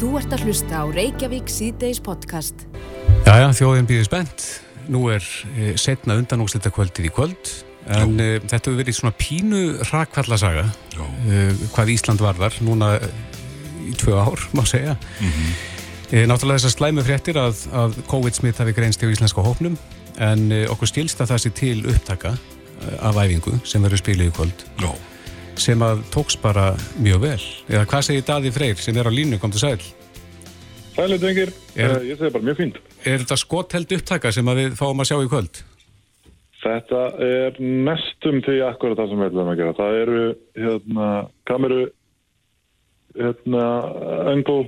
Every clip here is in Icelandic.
Þú ert að hlusta á Reykjavík síðdeis podcast. Jæja, þjóðin býðir spennt. Nú er e, setna undanúslita kvöldið í kvöld en e, þetta hefur verið svona pínu rakvallasaga e, hvað Ísland varðar núna í tvö ár, má segja. Mm -hmm. náttúrulega þessar slæmu fréttir að, að COVID-smitt hafi greinst í íslenska hópnum en e, okkur stilst að það sé til upptaka af æfingu sem verður spilið í kvöld. Já. Sem að tóks bara mjög vel. Eða hvað segir Daði Freyr sem er á línu, kom til sæl? Sælir drengir, Er- er... ég segi bara mjög fínt. Er þetta skotheld upptaka sem að við fáum að sjá í kvöld? Þetta er næstum því akkurat það sem við ætlum að gera. Það eru hérna, kameru, hérna, angle,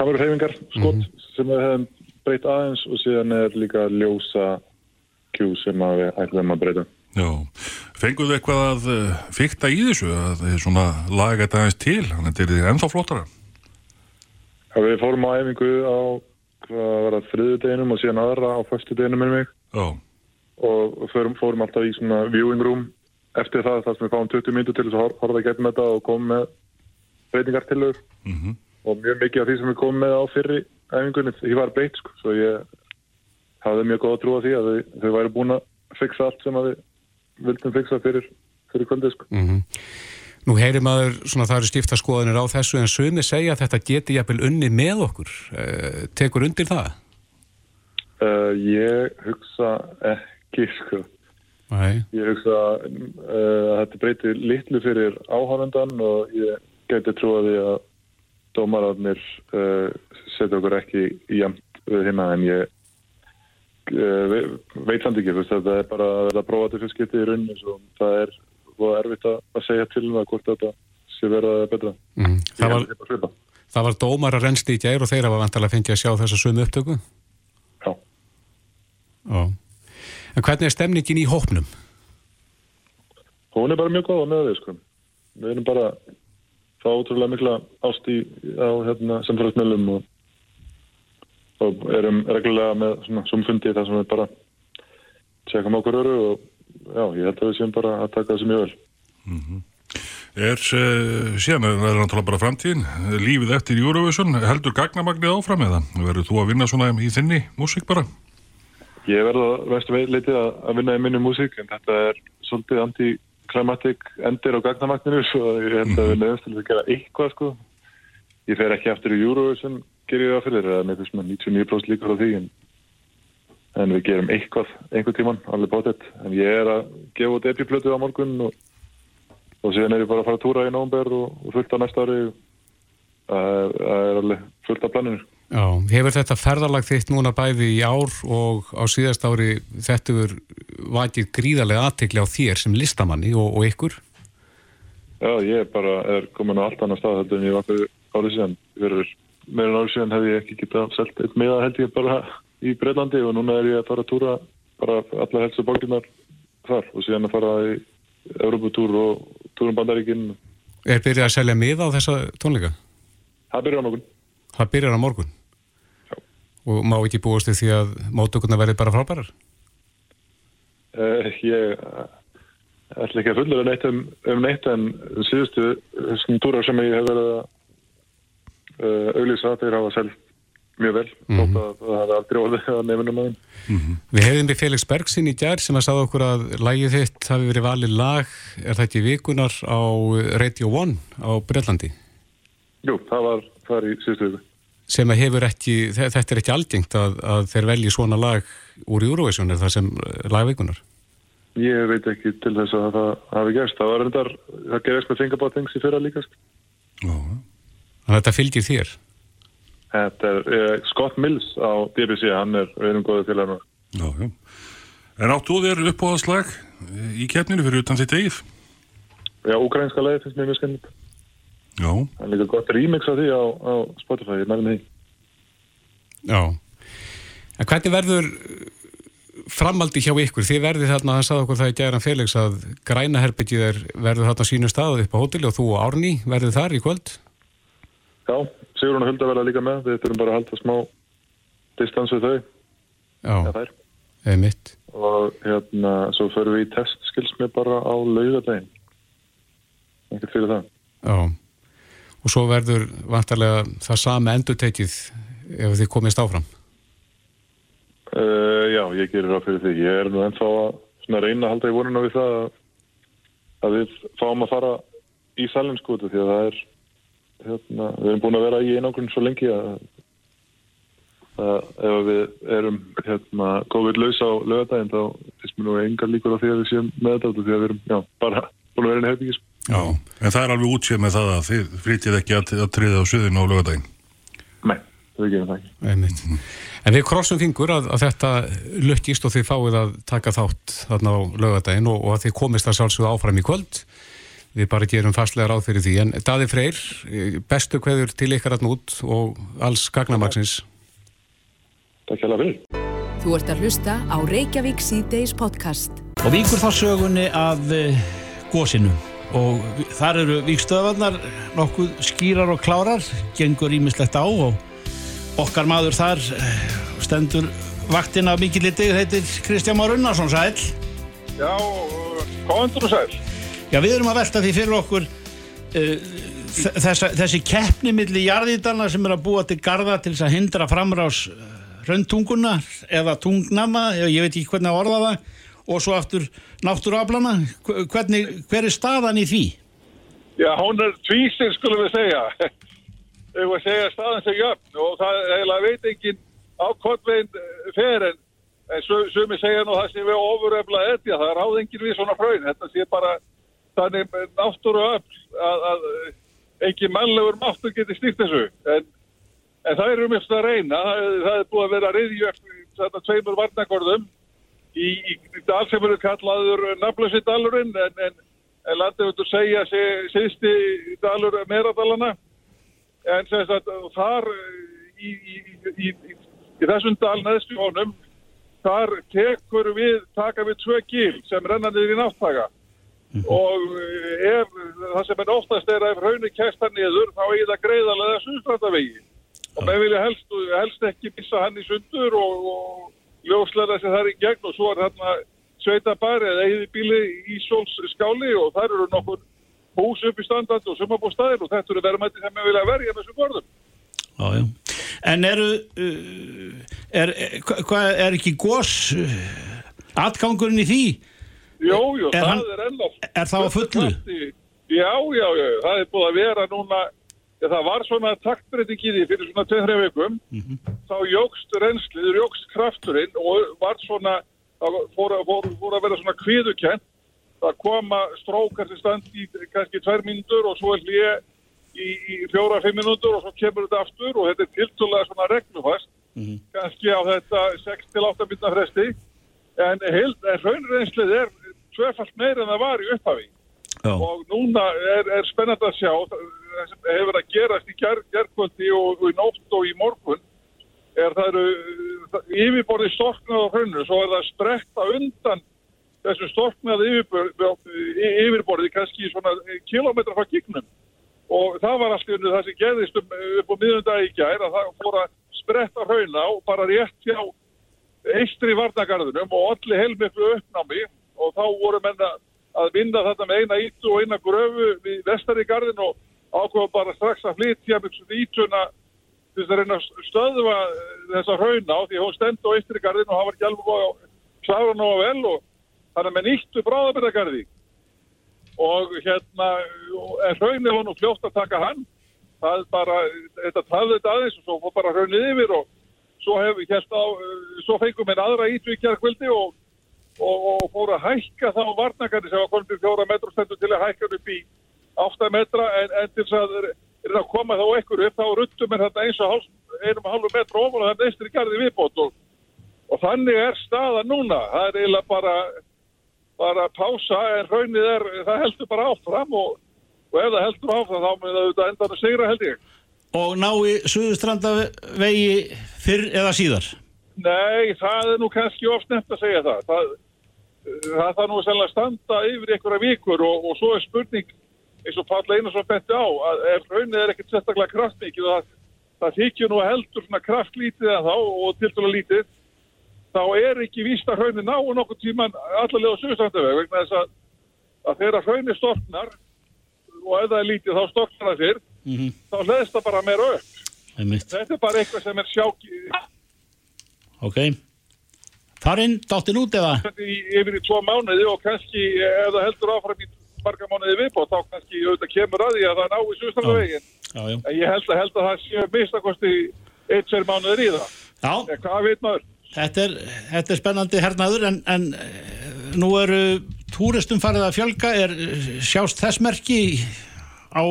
kameruheyfingar, skot sem við hefum breytt aðeins og síðan er líka ljósa kjú sem við ætlum að breyta. Já, fenguðu eitthvað að uh, fykta í þessu að svona laga þetta aðeins til, þannig að þetta er ennþá flottara. Ja, við fórum á æfingu á hvað var það þriðudeginum og síðan aðra á föstudeginum með mig Já, og fórum, fórum alltaf í svona viewing room. Eftir það þar sem við fáum 20 minnur til þess að hor- horfa í gegnum þetta og komum með breytingar til þau mhm, og mjög mikið af því sem við komum með á fyrri æfingunni, því var breytt sko, svo ég hafði mjög góð að trúa því að þau væri búin að fixa allt sem að við vildum fixa fyrir, fyrir kvöldið sko. Mm Nú heyrir maður, svona það eru stifta skoðanir á þessu en sumi segja að þetta geti jafnvel unni með okkur. Uh, tekur undir það? Uh, ég hugsa ekki sko. Nei. Ég hugsa uh, að þetta breytir litlu fyrir áhánendan og ég geti því að dómararnir setja okkur ekki jæmt við hérna en ég veit samt ekki, þetta er bara að prófa til fyrstskipti í rauninni svo það er og erfitt að, segja til um það hvort þetta sé verða betra. Mm. Það, var, þetta það var dómar að rennsti í gær og þeir hafa vantalega fengið að sjá þessa sömu upptöku. Já. Já. En hvernig er stemningin í hópnum? Hún er bara mjög góð á með því, sko. Við erum bara fá ótrúlega mikla ást í á hérna, samfélagsmiðlum og, og erum reglulega með svona sumfundi þar sem við bara tjekkum okkur öru og já, ég held að við séum bara að taka þessu mjög vel. er uh, síðan er það náttúrulega bara framtíðin, lífið eftir Eurovision, heldur gagnamagnið áfram eða verður þú að vinna svona í þinni músík bara? Ég verða vestu leitið að, að vinna í minni músík en þetta er svolítið anti-climatic endir á gagnamagninu svo ég held að við nefnst til að gera eitthvað sko. Ég fer ekki aftur í Eurovision gerir það fyrir, eða með þessum 99% líkur á því en, en við gerum eitthvað, einhver tíman, alveg bátett en ég er að gefa út epiplötu á morgun og, og síðan er ég bara að fara að túra í nómber og, og fullt á næsta ári það er, er alveg fullt af planinu Já. Hefur þetta ferðarlag þitt núna bæði í ár og á síðast ári þetta hefur vakið gríðarlega aðtekli á þér sem listamanni og, og ykkur? Já, ég bara er komin á allt annar stað heldur en ég var fyrir árið síðan. Fyrir meira en árið síðan hef ég ekki getað selt eitt miða held ég bara í Breitlandi og núna er ég að fara að túra bara allar helstu borginnar þar og síðan að fara í Europatúr og túrum bandaríkinn. Er byrjað að selja miða á þessa tónleika? Það byrjar á morgun. Það byrjar á morgun? Og má ekki búast því að móttökurna verði bara frábærar? Uh, ég uh, ætla ekki að fullur neitt um, um neitt en síðustu túrar sem ég hef verið að uh, auðlýsa þeir hafa selgt mjög vel þótt að það hafi aldrei orðið að nefnum aðeins. Við hefðum við Felix Bergsin í gær sem að sagði okkur að lægið þitt hafi verið valið lag, er það ekki vikunar á Radio 1 á Breitlandi Jú, það var þar í síðustu viku. sem að hefur ekki, þe- þetta er ekki algengt að, að þeir velji svona lag úr Eurovision er það sem eh, lagvikunar Ég veit ekki til þess að það hafi gerst. Það var reyndar, það gerist með Think About Things í fyrra líka. sko. Já, Þannig að þetta fylgir þér Þetta er eh, Scott Mills á BBC, hann er, góðið til hann. já, já. En áttu þér uppáðaslag í keppninu fyrir utan þitt eigið? Já, ukrainska leiði finnst mér mjög skemmilegt. Já, Það er líka gott remix af því á, á Spotify, ég mælum því. Já En hvernig verður framaldi hjá ykkur? Þið verðið þarna, hann sagði okkur það í gæran Felix að græna herbyggið er verður þarna á sínu stað upp á hóteli og þú og Árný verður þar í kvöld Já, Sigrun og Hulda verða líka með, við þurfum bara að halda smá distans við þau, Já, eða mitt Og hérna, svo förum við í test, skils mér bara á laugadaginn. Ekkert fyrir það. Já. Og svo verður vantarlega það sami endutekið ef þið komist áfram? Uh, já, ég gerir það fyrir því. Ég er nú ennþá að reyna að halda í vonuna við það að við fáum að fara í salin sko því að það er hérna, við erum búin að vera í einangrun svo lengi að, að ef við erum hérna góðið laus á lögadaginn þá finnst mér nú engar líkur á því að við séum með þetta því að við erum já, bara búin að vera inn hefði sko. Já, en það er alveg útséð með það að þið frítið ekki að, að triða á suðinu á lögadaginn. Nei. Einmitt. En við krossum fingur að, að þetta lukkist og þið fáið að taka þátt þarna á lögadaginn og, og að þið komist að sjálfsögða áfram í kvöld. Við bara gerum fastlega ráð fyrir því. En Daði Freyr, bestu hverður til ykkar að nút og alls gagnamagsins. Takk hjá það fyrir. Þú ert að hlusta á Reykjavík C-Days podcast. Og víkur þá sögunni af uh, gósinu og þar eru víkstöðvarnar nokkuð skýrar og klárar, gengur ímislegt á og okkar maður þar eh, stendur vaktina mikið litið, heitir Kristján Már Unnarsson, sæl. Já, komður og sæl. Já, við erum að velta því fyrir okkur uh, þessa, þessi keppni millir jarðítalna sem er að búa til garda til þess að hindra framrás röntunguna eða tungnama, ég veit ekki hvernig að orða það, og svo aftur náttúruaflana. Hvernig, hver er staðan í því? Já, hún er tvísir, skulum við segja. Við vorum að segja staðan sem jöfn og það eiginlega veit enginn á kottveginn fer en, en sumi segja nú það sem við ofuröfla etja, það er áðengir við svona fröyn. Þetta sé bara þannig náttúru öfl að, að ekki mannlegur máttur geti stýrt þessu. En, en það eru mjög að reyna, það, það er búið að vera reyðjöfn þetta tveimur varnagorðum í, í, í dal sem eru kallaður nafnlösi dalurinn en, en, en landið segja síðsti dalur meradalana. En sem sagt þar í, í, þessum dal neðstu honum þar tekur við, taka við tvö gil sem renna niður í náttaka mm -hmm. og ef það sem er oftast er að ef raunir kæsta niður þá er það greiðarlega suðstrandavegi og með vilja helst, helst ekki missa hann í sundur og, og ljóslega þessi þar í gegn og svo er þarna sveita bari eða eigði bíli í sóls skáli og þar eru nokkur hús upp í standard og sumabústæðir og þetta eru verðmætti sem við vilja verja með þessum vorðum. Já, já. En eru, uh, er, er, er ekki gós uh, atgangurinn í því? Jú, jú, er það hann, er enná. Er það á fullu? Já, já, já, það er búið að vera núna, það var svona taktbreyting í því fyrir svona 2-3 vikum, mm -hmm. þá jógst reynslið, jógst krafturinn og var svona, það fór, fór, fór að vera svona kviðukent að koma strókar til stand í kannski tvær mínútur og svo er hlýja í, í fjóra-fimm mínútur og svo kemur þetta aftur og þetta er tiltúrlega svona reglufast mm -hmm. kannski á þetta 6-8 minna fresti en, en raunreynslið er tvefalt meira en það var í upphafi Já. og núna er, er spennand að sjá það sem hefur að gerast í gerðkvöldi og, og í nótt og í morgun er það eru yfirborði storknað á hrauninu svo er það strekta undan þessu storknaði yfirborði kannski svona kilómetra frá gignum og það var alltaf unni það sem gerðist um, upp á miðundagi í gær að það fór að spretta hrauna og bara rétt hjá eistri varnagarðunum og allir heilmiklu uppnámi og þá voru menna að vinna þetta með eina ítu og eina gröfu við vestari garðin og ákveða bara strax að flytja með svona ítuna til þess að reyna að stöðva þessa hrauna á því hún stend á eistri garðin og það var ekki alveg að klára ná að vel og þannig að með nýttu bráðabæragarði og hérna en hraunir var nú fljótt að taka hann. Það bara, þetta tafði þetta aðeins og svo fór bara hraunið yfir og svo hefur hérna svo fengum við aðra ítvíkjar kvöldi og, og, og fór að hækka þá varnagarði sem var komin til fjóra metra stendur til að hækka upp í átta metra en, en til þess að er að koma þá ekkur upp þá ruttum er þetta eins og hálf, einum og halvu metra ofan og þetta eistri garði viðbót og, og þannig er staða núna það er eiginlega bara bara pása en raunnið er, það heldur bara áfram og, og ef það heldur áfram þá mun það auðvitað endan að segra held ég. Og ná í Suðustrandavegi fyrr eða síðar? Nei, það er nú kannski oft nefnt að segja það. Það, það þarf nú að standa yfir einhverja vikur og, og svo er spurning eins og Páll Einarsson benti á að ef raunnið er ekkert sérstaklega kraftmikið það, það þykju nú að heldur svona kraftlítið en þá og til dæla lítið þá er ekki víst að hraunin ná og nokkur tíman allarlega á sögustandaveg vegna þess að, að þegar hraunin storknar og ef það er lítið þá storknar það fyrr þá hlæðist það bara meira upp. Þetta er bara eitthvað sem er sjáki Ok. Farinn, dáttin út eða? yfir í tvo mánuði og kannski ef það heldur áfram í marga mánuði viðbót þá kannski auðvitað kemur að því að það ná í já. En ég held að, held að það sé mistakosti eitt, tveir mánuður í það. Já, En hvað veit maður? þetta er, þetta er spennandi hernaður en, en eh, nú eru túristum farið að fjölga, er eh, sjást þess merki á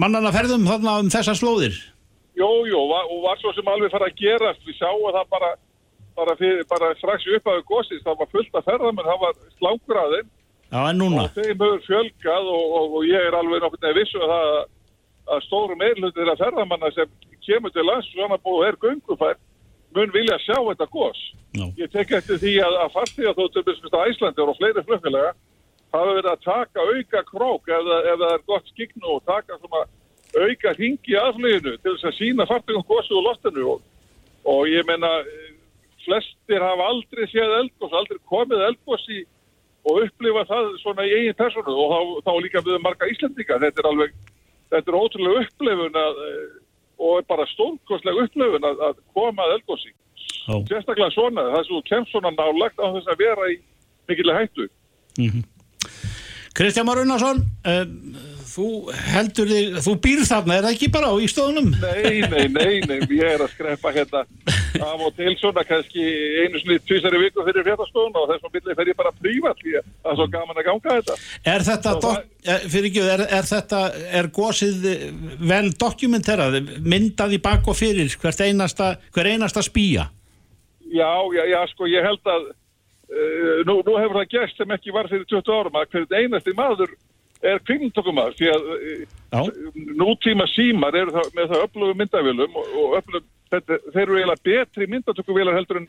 mannana ferðum þarna um þessar slóðir? Jú, jú, og var svo sem alveg fara að gerast. Við sjáum það bara, bara, fyrir, bara strax upp af gósins. Það var fullt af ferðamenn, það var slangur að þeim. Já, en núna? Og þeim hefur fjölgað og, og, og ég er alveg veginn vissu að, það, að stóru meirluti þeirra ferðamanna sem kemur til lands og svona búið er göngufær mun vilja sjá þetta gós. Já. Ég tek eftir því að, að til þess að Æslandir og fleiri flugfélaga hafa verið að taka auka krók ef, ef það er gott skignu og taka svona auka ringi aðfluginu til þess að sína farþíðum gósu og loftinu og, og ég meina eh, flestir hafa aldrei séð eldgós, aldrei komið eldgós í og upplifa það svona í eigin personu og þá, þá líka við marga Íslendinga. Þetta er alveg, þetta er ótrúlega upplifun að, eh, og bara stórkostlega upplifun að, að koma að eldgósi Já. sérstaklega svona, það sem þú kemst svona nálagt á þess að vera í mikilvæg hættu Kristján Már Unnarsson, uh, þú heldur þig, þú býr þarna, er það ekki bara á ístofunum? Nei, nei, nei, nei, ég er að skreppa hérna af og til svona kannski einu svona tvísari viku fyrir fréttastofun og þessum byrli fer ég bara prívat því að það er svo gaman að ganga þetta. Er þetta, dok, er, fyrir ekki, er, er þetta, er gósið vel dokumenterað, myndað í bak og fyrir hvert einasta, hver einasta spýja? Já, já, já, sko, ég held að nú, nú hefur það gæst sem ekki var fyrir 20 árum að hverjum einasti maður er kvingntökumar því að uh, Já, nútíma símar eru það, með það öflugum myndavélum og, og öflugum, þetta, þeir eru eiginlega betri myndatökuvélar heldur en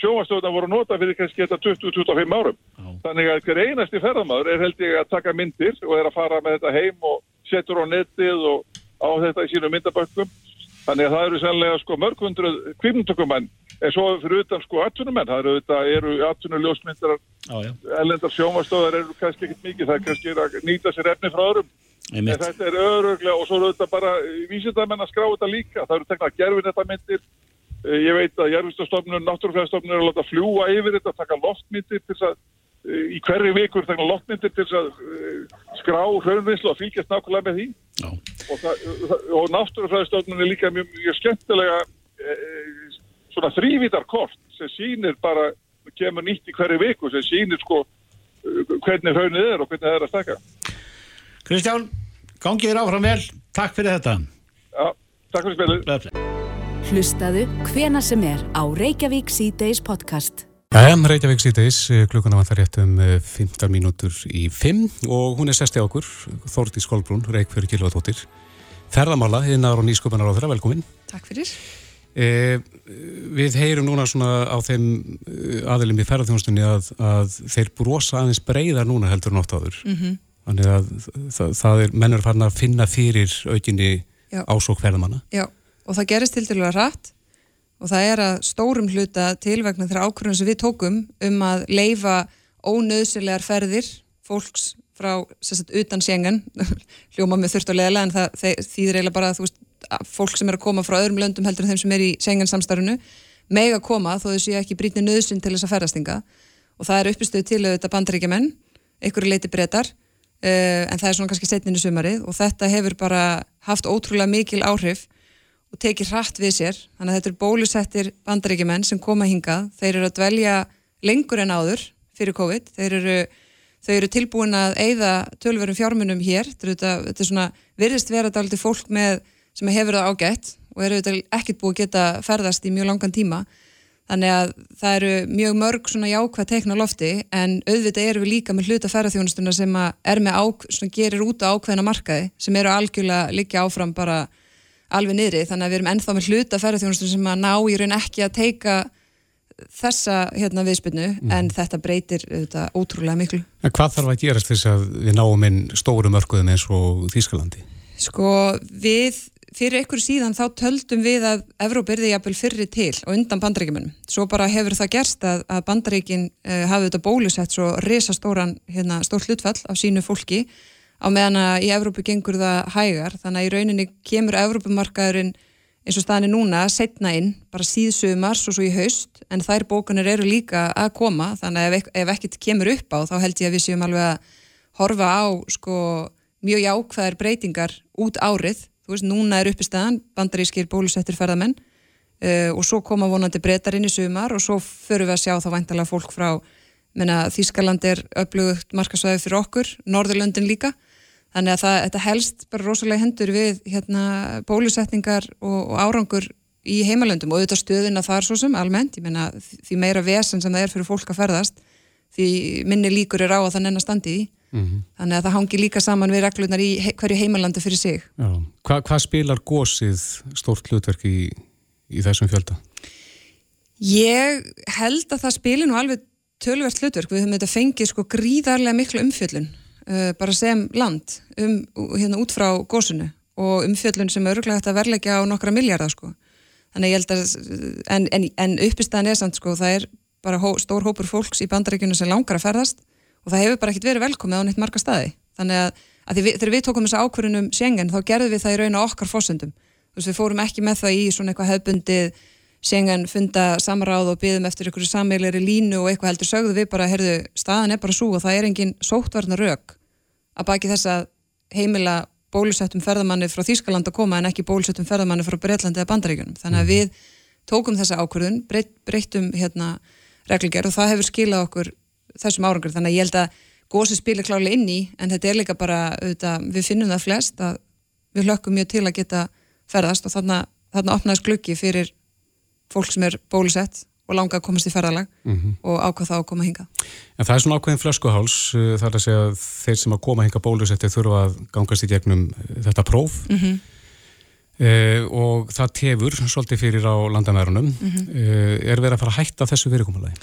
sjóastöðuna voru nota fyrir kannski þetta 20-25 árum. Já. Þannig að hver einasti ferðamaður er held ég að taka myndir og er að fara með þetta heim og setur á netið og á þetta í sínum myndabökkum. Þannig að það eru sannlega sko mörgundruð kvipntökumenn en svo fyrir utan sko atvinnumenn, það eru, eru atvinnuljósmyndar, ellendar sjómastöðar eru kannski ekkert mikið, það er kannski að nýta sér efni frá öðrum. En þetta er öruglega og svo eru þetta bara vísindamenn að skrá þetta líka. Það eru teknað gerfin þetta myndir. Ég veit að Jærvistastofnun, Náttúrufræðastofnun eru að láta fljúa yfir þetta, taka loftmyndir til þess að eh, í hverju vikur taka loftmyndir til að eh, skrá hljóðvinnslu og fylgjast nákvæmlega með því. Já, Og, og Náttúrufræðastofnun er líka mjög, mjög skemmtilega eh, svona þrývítarkort sem sýnir bara, kemur nýtt í hverju viku sem sýnir sko eh, hvernig hraunið er og hvernig það er að stakka. Kristján, gangið þér áfram vel, takk fyrir þetta. Já, takk fyrir. Bless. Hlustaðu hvena sem er á Reykjavík C-Days podcast. Jæja, Reykjavík síðdeis, klukkuna vantar rétt um eh, 15 mínútur í 5 og hún er sesti á okkur, Þórdís Kolbrún, Reykjavík Kilvatóttir. Ferðamála, hinnar og nýsköpunar á þeirra, velkomin. Takk fyrir. E, við heyrum núna svona á þeim eh, aðilum í ferðarþjónustunni að, að þeir brosa aðeins breyðar núna heldur oft áður. Mm -hmm. Þannig að það, það er, menn er farin að finna fyrir aukinni ásók ferðamanna. Já, og það gerist til dælulega rætt og það er að stórum hluta til vegna þeirra ákvörðun sem við tókum um að leifa ónöðsilegar ferðir fólks frá sagt, utan sjengan, hljóma með þurft og leðilega en það þýðir eiginlega bara að þú veist, að fólk sem er að koma frá öðrum löndum heldur en þeim sem er í sjengan samstarfinu mega koma þó þau séu ekki brýtni nöðsinn til þess að ferðastinga og það er uppistöð til auðvitað bandaríkjaman, einhverju leiti breytar uh, en það er svona kannski setninu sumarið og þetta hefur bara haft ótrúlega mikil áhrif og tekið hratt við sér. Þannig að þetta er bólusettir bandaríkjumenn sem koma hingað, þeir eru að dvelja lengur en áður fyrir COVID. Þeir eru, þau eru tilbúin að eigða tölverum fjármunum hér. Þetta, þetta er svona, virðist vera dálítið fólk með, sem hefur það ágætt og eru auðvitað ekkert búið að geta ferðast í mjög langan tíma. Þannig að það eru mjög mörg svona jákvæð teikna lofti en auðvitað eru við líka með hluta ferðarþjónustuna sem er með ák, svona gerir út á ákveðna markaði sem eru algjörlega liggja áfram bara alveg niðri. Þannig að við erum ennþá með hluta ferðarþjónustuna sem að ná í raun ekki að teika þessa hérna viðspilnu en þetta breytir auðvitað ótrúlega miklu. En hvað þarf að gerast þess að við náum inn stóru mörkuðum eins og Þýskalandi? Sko við, fyrir ykkur síðan þá töldum við að Evróp yrði jafnvel fyrri til og undan bandaríkjumunum. Svo bara hefur það gerst að, að bandaríkin uh, hafi þetta bólusett svo risastóran, hérna, stórt hlutfall af sínu fólki á meðan að í Evrópu gengur það hægar. Þannig að í rauninni kemur Evrópumarkaðurinn eins og staðinni núna setna inn, bara síðsumars og svo í haust en þær bókanir eru líka að koma. Þannig að ef, ef ekkert kemur upp á þá held ég að við séum alveg að horfa á sko mjög jákvæðar breytingar út árið þú veist, núna er uppi staðan bandarískir bólusettir ferðamenn uh, og svo koma vonandi breytar inn í sumar og svo förum við að sjá þá væntalega fólk frá menna, Þískaland er öflugt markasvæði fyrir okkur, Norðurlöndin líka. Þannig að það, þetta helst bara rosalega hendur við hérna, bólusetningar og, og árangur í heimalöndum og auðvitað stöðina þar svo sem almennt, ég meina því meira vesen sem það er fyrir fólk að ferðast því minni líkur er á að það nennar standi í mm -hmm. þannig að það hangi líka saman við reglunar í he hverju heimalandi fyrir sig Hva, Hvað spilar gósið stórt hlutverk í, í þessum fjölda? Ég held að það spilir nú alveg tölvert hlutverk, við höfum þetta fengið sko gríðarlega miklu umfjöllun uh, bara sem land um, hérna út frá gósunu og umfjöllun sem öruglega hægt að verleggja á nokkra miljardar sko. Þannig ég held að, en, en, en uppistæðan er samt sko, það er bara hó, stór hópur fólks í bandaríkjunum sem langar að ferðast og það hefur bara ekkert verið velkomið á neitt marga staði. Þannig að, að við, þegar við tókum þessa ákvörunum Schengen þá gerðum við það í raun á okkar fósundum. Þú veist við fórum ekki með það í svona eitthvað hefbundið Schengen funda samráð og byggðum eftir einhverju sammeilari línu og eitthvað heldur sögðu við bara, herðu, staðan er bara svo og það er engin sóttvarnar rauk að baki þess að heimila bólusettum ferðamanni frá Þýskaland að koma en ekki bólusettum ferðamanni frá Breitlandi eða Bandaríkunum. Þannig að mhm. við tókum þessa ákvörðun, breytt, breyttum hérna reglger og það hefur skilað okkur þessum árangur. Þannig að ég held að gósi spilir klálega inn í en þetta er líka bara, auðvitað, við finnum það flest að við hlökkum mjög til að geta ferðast og þarna, þarna opnaðist glöggi fyrir fólk sem er bólusett og langa að komast í ferðalag mm -hmm. og ákvað þá að koma hinga. En það er svona ákveðin flöskuháls uh, þar að segja að þeir sem að koma hinga bólusetti þurfa að gangast í gegnum uh, þetta próf mm -hmm. uh, og það tefur svolítið fyrir á landamærunum. Mm -hmm. uh, er verið að fara að hætta þessu fyrirkomulagi?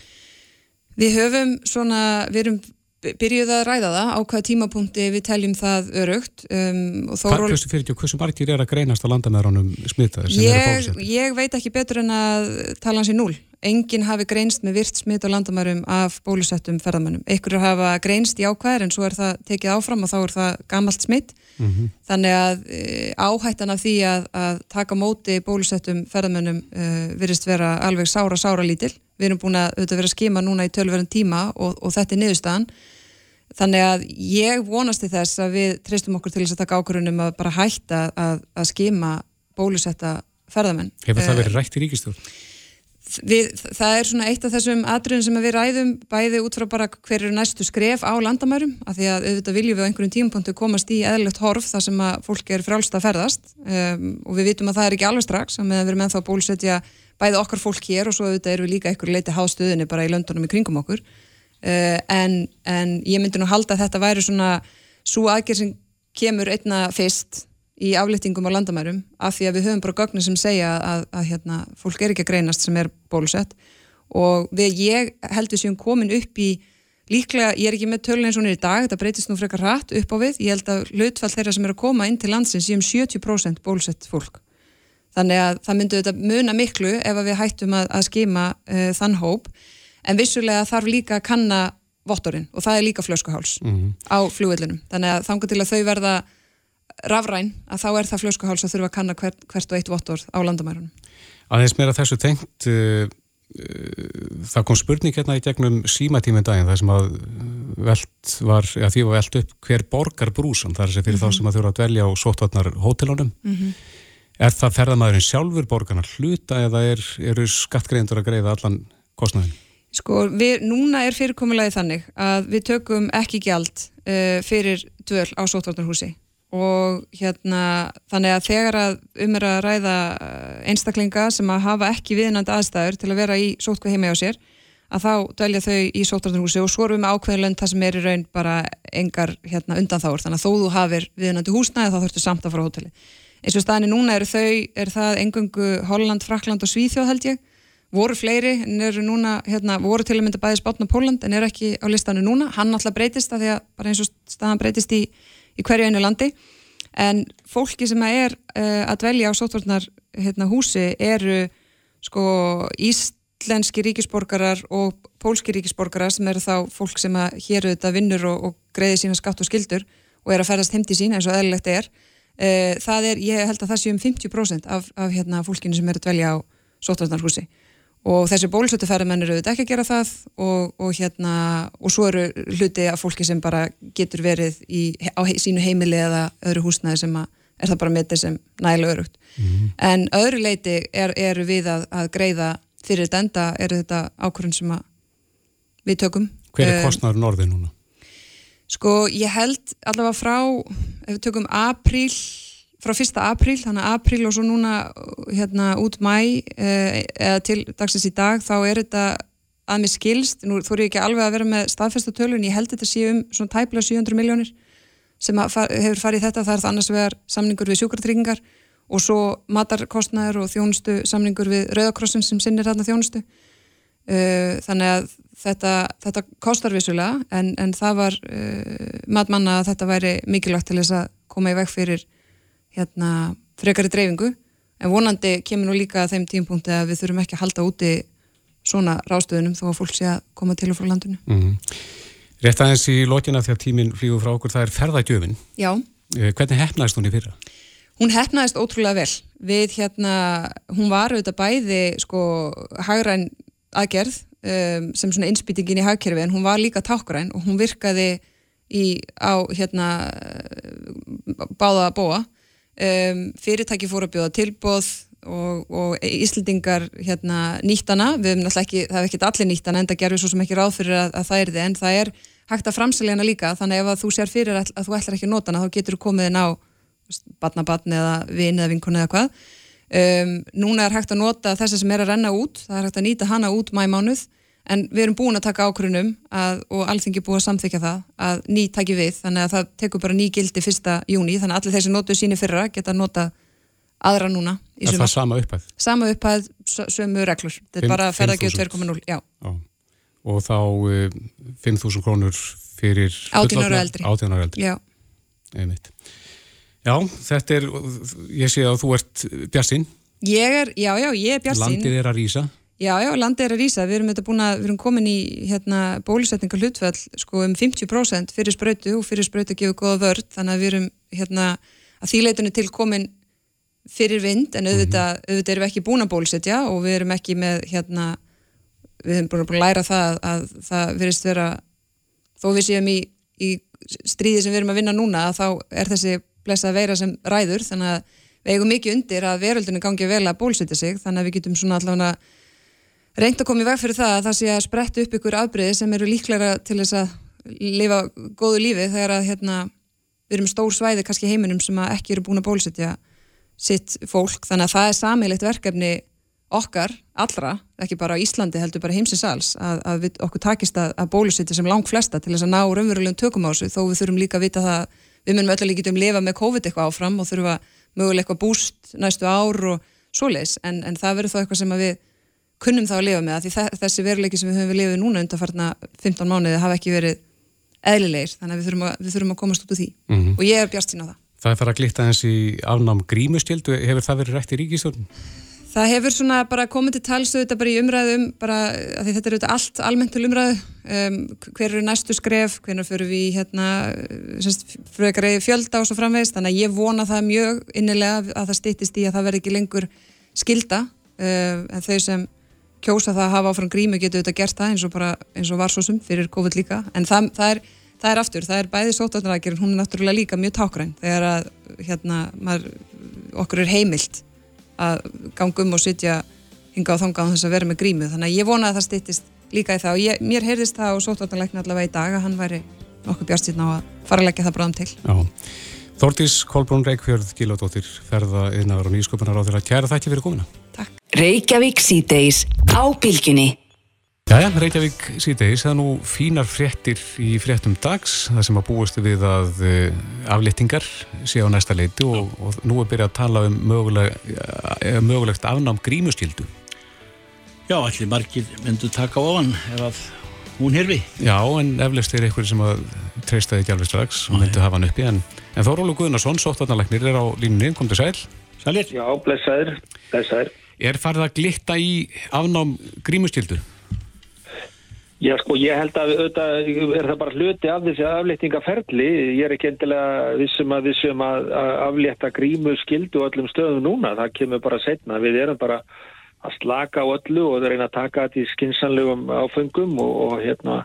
Við höfum svona, við erum byrjuð að ræða það á hvaða tímapunkti við teljum það örugt um, Hvað hversu fyrir því og hversu margir er að greinast á landamærunum smitaður sem eru bólusettir? Ég veit ekki betur en að tala hans í núl enginn hafi greinst með virt smit á landamærum af bólusettum ferðamannum einhverju hafa greinst í ákvæðir en svo er það tekið áfram og þá er það gamalt smitt mm -hmm. þannig að e, áhættan af því að, að taka móti bólusettum ferðamannum e, virðist vera alveg sára sára lítil við erum búin að vera að skima núna í tölverðan tíma og, og þetta er niðurstaðan. Þannig að ég vonast í þess að við treystum okkur til þess að taka ákvörunum að bara hætta að, að skima bólusetta ferðamenn. Hefur það verið rætt í ríkistjórn? Við, það er svona eitt af þessum atriðum sem við ræðum bæði út frá bara hver eru næstu skref á landamærum af því að auðvitað viljum við á einhverjum tímapunktu komast í eðlilegt horf þar sem að fólk er frálst að ferðast. Um, og við vitum að það er ekki alveg strax að við erum ennþá bólusetja bæði okkar fólk hér og svo auðvitað erum við líka einhver leiti hástöðinni bara í löndunum í kringum okkur. Uh, en, en ég myndi nú halda að þetta væri svona svo aðgerð sem kemur einna fyrst í aflýttingum á landamærum af því að við höfum bara gögni sem segja að, að, að hérna, fólk er ekki að greinast sem er bólusett. Og við ég held við séum komin upp í líklega, ég er ekki með tölun eins og hún er í dag þetta breytist nú frekar rætt upp á við. Ég held að hlutfall þeirra sem er að koma inn til landsins séum 70% bólusett fólk þannig að það myndu þetta muna miklu ef við hættum að, að skima uh, þann hóp en vissulega þarf líka að kanna vottorinn og það er líka flöskuháls mm -hmm. á fljóðillinum þannig að þangar til að þau verða rafræn að þá er það flöskuháls að þurfa að kanna hvert, hvert og eitt vottor á landamærunum. Aðeins meira þessu tengt uh, uh, það kom spurning hérna í gegnum símatíminn daginn þar sem að var, ja, því var veld upp hver borgar brúsan þar sem fyrir mm -hmm. þá sem að þurfa að dvelja á sótvarnar hótelunum mm -hmm. Er það ferðamæðurinn sjálfur borgarnar hluta eða er, eru skattgreindur að greiða allan kostnæðin? Sko, við, núna er fyrirkomulagið þannig að við tökum ekki gjald uh, fyrir dvöl á sótvarnarhúsi og hérna þannig að þegar að um er að ræða eh, einstaklinga sem að hafa ekki viðnandi aðstæður til að vera í sótkvæð heimi á sér að þá dælja þau í sóttarnarhúsi og svo erum við ákveðinlönd það sem er í raun bara engar hérna, undanþáur þannig að þó þú hafir viðnandi húsnæði þá þurftu samt að fara á hóteli eins og staðinni núna eru þau, er það engungu Holland, Frakland og Svíþjóð held ég. Voru fleiri en eru núna hérna, voru til að mynda bæðis Bátn og Póland en eru ekki á listanu núna, hann alltaf breytist að því að bara eins og staðan breytist í í hverju einu landi. En fólki sem er uh, að dvelja á sótvarnar hérna, húsi eru sko íslenski ríkisborgarar og pólski ríkisborgarar sem eru þá fólk sem að hér auðvitað vinnur og, og greiði sína skatt og skildur og er að ferðast heimti sín eins og eðlilegt er uh, það er, ég held að það sé um 50% af, af hérna, fólkinu sem er að dvelja á sótvarnarhúsi og þessi bólusötuferðamenn eru auðvitað ekki að gera það og, og hérna og svo eru hluti af fólki sem bara getur verið í, á he, sínu heimili eða öðru húsnaði sem að er það bara metið sem nægilega örugt mm -hmm. en öðru leiti er, eru við að, að greiða fyrir þetta enda eru þetta ákvörðun sem að við tökum Hver er kostnæður norðið núna? Sko ég held allavega frá ef við tökum apríl frá fyrsta apríl, þannig að apríl og svo núna hérna út mæ eh, eða til dagsins í dag þá er þetta að mér skilst. Nú þú eru ekki alveg að vera með staðfesta tölun ég held þetta sé um svona tæplega 700 miljónir sem far, hefur farið þetta. Það er það annars vegar samningur við sjúkartryggingar og svo matarkostnæður og þjónustu samningur við Rauðakrossin sem sinnir þarna þjónustu þannig að þetta, þetta kostar vissulega en, en það var uh, matmanna að þetta væri mikilvægt til þess að koma í veg fyrir hérna, frekari dreifingu. En vonandi kemur nú líka að þeim tímpunkti að við þurfum ekki að halda úti svona rástöðunum þó að fólk sé að koma til og frá landinu. Mm -hmm. Rétt aðeins í lókina því að tíminn flýgur frá okkur, það er ferðagjöfin. Já. Eh, Hvernig hefnaðist hún í fyrra? Hún hefnaðist ótrúlega vel. Við hérna, hún var auðvitað bæði sko hagræn aðgerð um, sem svona innspýtingin í hagkerfi en hún var líka tákgræn og hún virkaði í, á hérna báða bóa um, fyrirtæki fóru að bjóða tilbóð og, og Íslendingar hérna, nýttana, við hefum náttúrulega ekki það er ekki allir nýttana en það gerur svo sem ekki ráð fyrir að, að það er þið, en það er hægt að framsælja hana líka, þannig ef að þú sér fyrir að, að þú ætlar ekki að nota hana, þá getur þú komið inn á batnabatn eða vin eða vinkun eða hvað um, núna er hægt að nota þessa sem er að renna út. Það er hægt að nýta hana út mæmánuð en við erum búin að taka ákvörunum og alþingi búið að samþykja það að ný taki við, þannig að það tekur bara ný gildi fyrsta júni, þannig að allir þeir sem notuðu síni fyrra geta nota aðra núna Er það sama upphæð? Sama upphæð, sömu reglur. Þetta er bara ferðagjöð 2.0, já. já. Og þá uh, eh, 5.000 krónur fyrir 18 ára eldri. 18 ára eldri. Já, já þetta er, ég sé að þú ert bjassinn Ég er, já, já, ég er bjassinn Landið er að rýsa Já, já, landið er að rýsa. Við erum, búna, við erum komin í hérna, bólusetninga hlutfell sko, um 50% fyrir spröytu og fyrir spröytu gefur góða vörd þannig að við erum hérna, að þýleitinu til komin fyrir vind en auðvitað, mm -hmm. auðvitað erum við ekki búin að bólusetja og við erum ekki með hérna, við erum búin að læra það að, að það verist vera þó við séum í, í stríði sem við erum að vinna núna að þá er þessi blessa veira sem ræður þannig að við eigum mikið undir að veröldinu gangi vel að bólusetja sig þannig að við getum svona allavega reynd að koma í veg fyrir það að það sé að spretta upp ykkur afbreyði sem eru líklega til þess að lifa góðu lífi þegar að hérna, við erum stór svæði kannski heiminum sem ekki eru búin að bólusetja sitt fólk, þannig að það er samilegt verkefni okkar, allra, ekki bara á Íslandi heldur bara heimsins alls, að, að við, okkur takist að, að bólusetja sem lang flesta til þess að ná raunverulegum tökum á þessu, þó við þurfum líka að vita það, við munum öllu líka um lifa með COVID eitthvað áfram og þurfum að mögulega eitthvað búst næstu ár og svoleiðis, en, en það verður þá eitthvað sem við kunnum þá að lifa með því þessi veruleiki sem við höfum við lifið núna undanfarna 15 mánuði hafa ekki verið eðlilegir, þannig að við þurfum að, við þurfum að komast út úr því. Mm -hmm. og ég er bjart sín á það. Það er farið að glitta eins í afnám grímustjöldu, hefur það verið rætt í ríkistjórn? Það hefur svona bara komið til talstöðu þetta bara í umræðum, bara að þetta er auðvitað allt almennt til umræðu, um, hver eru næstu skref, hvernig fyrir við hérna, fröðgarið fjölda og svo framvegist, þannig að ég vona það mjög innilega að það stýttist í að það verði ekki lengur skilda, uh, en þau sem kjósa það að hafa áfram grímu getur þetta gert það eins og, bara, eins og var svo sum fyrir COVID líka. En það, það, er, það er aftur, það er bæði sótarnarækjur hún er náttúrulega líka mjög tákræn þegar að hérna, maður, okkur er heimilt að ganga um og sitja hinga á þonga á þess að vera með grímu þannig að ég vona að það stýttist líka í það og ég, mér heyrðist það og sótarnarækna allavega í dag að hann væri nokkuð bjárstýrna á að fara að leggja það bráðum til Já. Þórtís Kolbrún Reykjörð Gíladóttir ferða yðnaður og nýsköpunar á þeirra kæra þætti fyrir komina Takk. Reykjavík síðdeis á bylginni. Jæja, Reykjavík síðdeis, það er nú fínar fréttir í fréttum dags, það sem að búast við að uh, aflýttingar sé á næsta leiti og, og nú er byrjað að tala um möguleg, uh, mögulegt afnám grímustýldu. Já, allir margir myndu taka á hann ef að hún herfi. Já, en eflust er einhverju sem að treysta ekki alveg strax og myndu hafa hann uppi, en, en Þórólu Guðnarsson, sóttvarnalegnir, er á línunni, kom til sæl. Sælir? Já, blessaður, blessaður. Er farið að glitta í afnám grímustýldu? Já, sko, ég held að auðvitað er það bara hluti af þessi afléttingaferli. Ég er ekki endilega vissum að vissum að, aflétta grímu skildu öllum stöðum núna. Það kemur bara setna. Við erum bara að slaka á öllu og reyna að taka þetta í skinsanlegum áfengum og, og hérna,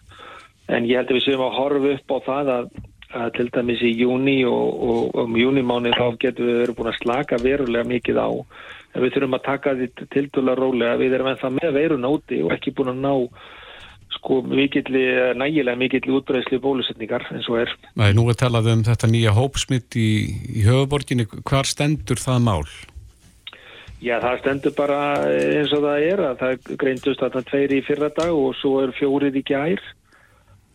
en ég held að við séum að horfa upp á það að, að til dæmis í júni og, og um júnimáni þá getum við verið búin að slaka verulega mikið á. En við þurfum að taka þetta til dæla rólega. Við erum ennþá með veirun áti og ekki búin að ná sko mikill, nægilega mikill útbreysli bólusetningar eins og er. Nei, nú er talað um þetta nýja hópsmitt í, í höfuborginni. Hvar stendur það mál? Já, það stendur bara eins og það er að það greindust að það tveir í fyrra dag og svo er fjórið í gær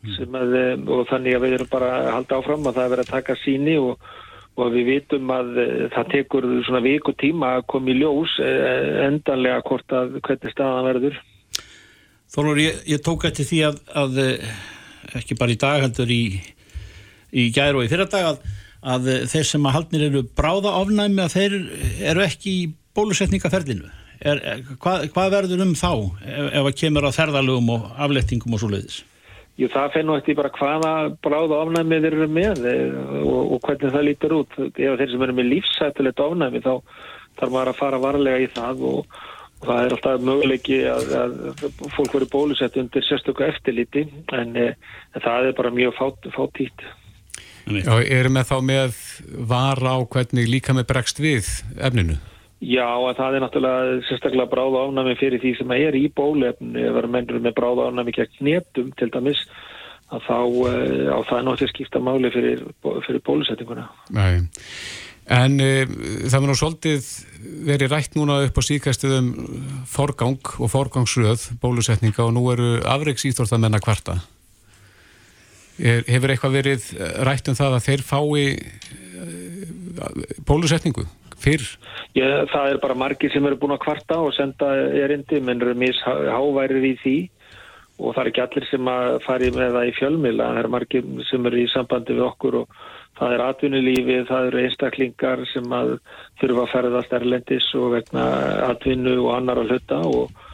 mm. að, og þannig að við erum bara að halda áfram að það er verið að taka síni og, og við vitum að það tekur svona viku tíma að koma í ljós eh, endanlega hvort að hvernig staðan verður. Þorlur, ég, ég tók eftir því að, að eh, ekki bara í dag heldur í, í gæru og í fyrra dag að, að þeir sem að haldnir eru bráða ofnæmi að þeir eru ekki í bólusetningaferlinu. Er, hvað, hvað verður um þá ef, ef að kemur á þerðalögum og aflettingum og svo leiðis? Jú, það fennu eftir bara hvaða bráða ofnæmi þeir eru með eh, og, og hvernig það lítur út. Ef þeir sem eru með lífsættilegt ofnæmi þá þarf maður að fara varlega í það og það er alltaf möguleiki að, að fólk verið bólusett undir sérstöku eftirliti en, eh, en það er bara mjög fát, fát hýtt Já, erum við þá með var á hvernig líka með bregst við efninu? Já, það er náttúrulega sérstaklega bráða ánami fyrir því sem er í bólefni ef verður mennur með bráða ánami gegn netum til dæmis að þá eh, á það er náttúrulega skipta máli fyrir, fyrir bólusettinguna Nei En e, það var nú svolítið verið rætt núna upp á síkastuðum forgang og forgangsröð bólusetninga og nú eru afreiks íþórtamenn að kvarta. Er, hefur eitthvað verið rætt um það að þeir fái e, bólusetningu fyrr? Já, það er bara margir sem eru búin að kvarta og senda erindi, menn eru misháværið í því og það er ekki allir sem að fari með það í fjölmila, það er margir sem eru í sambandi við okkur og það er atvinnulífið, það eru einstaklingar sem að þurfa að ferðast erlendis og vegna atvinnu og annar að hluta og,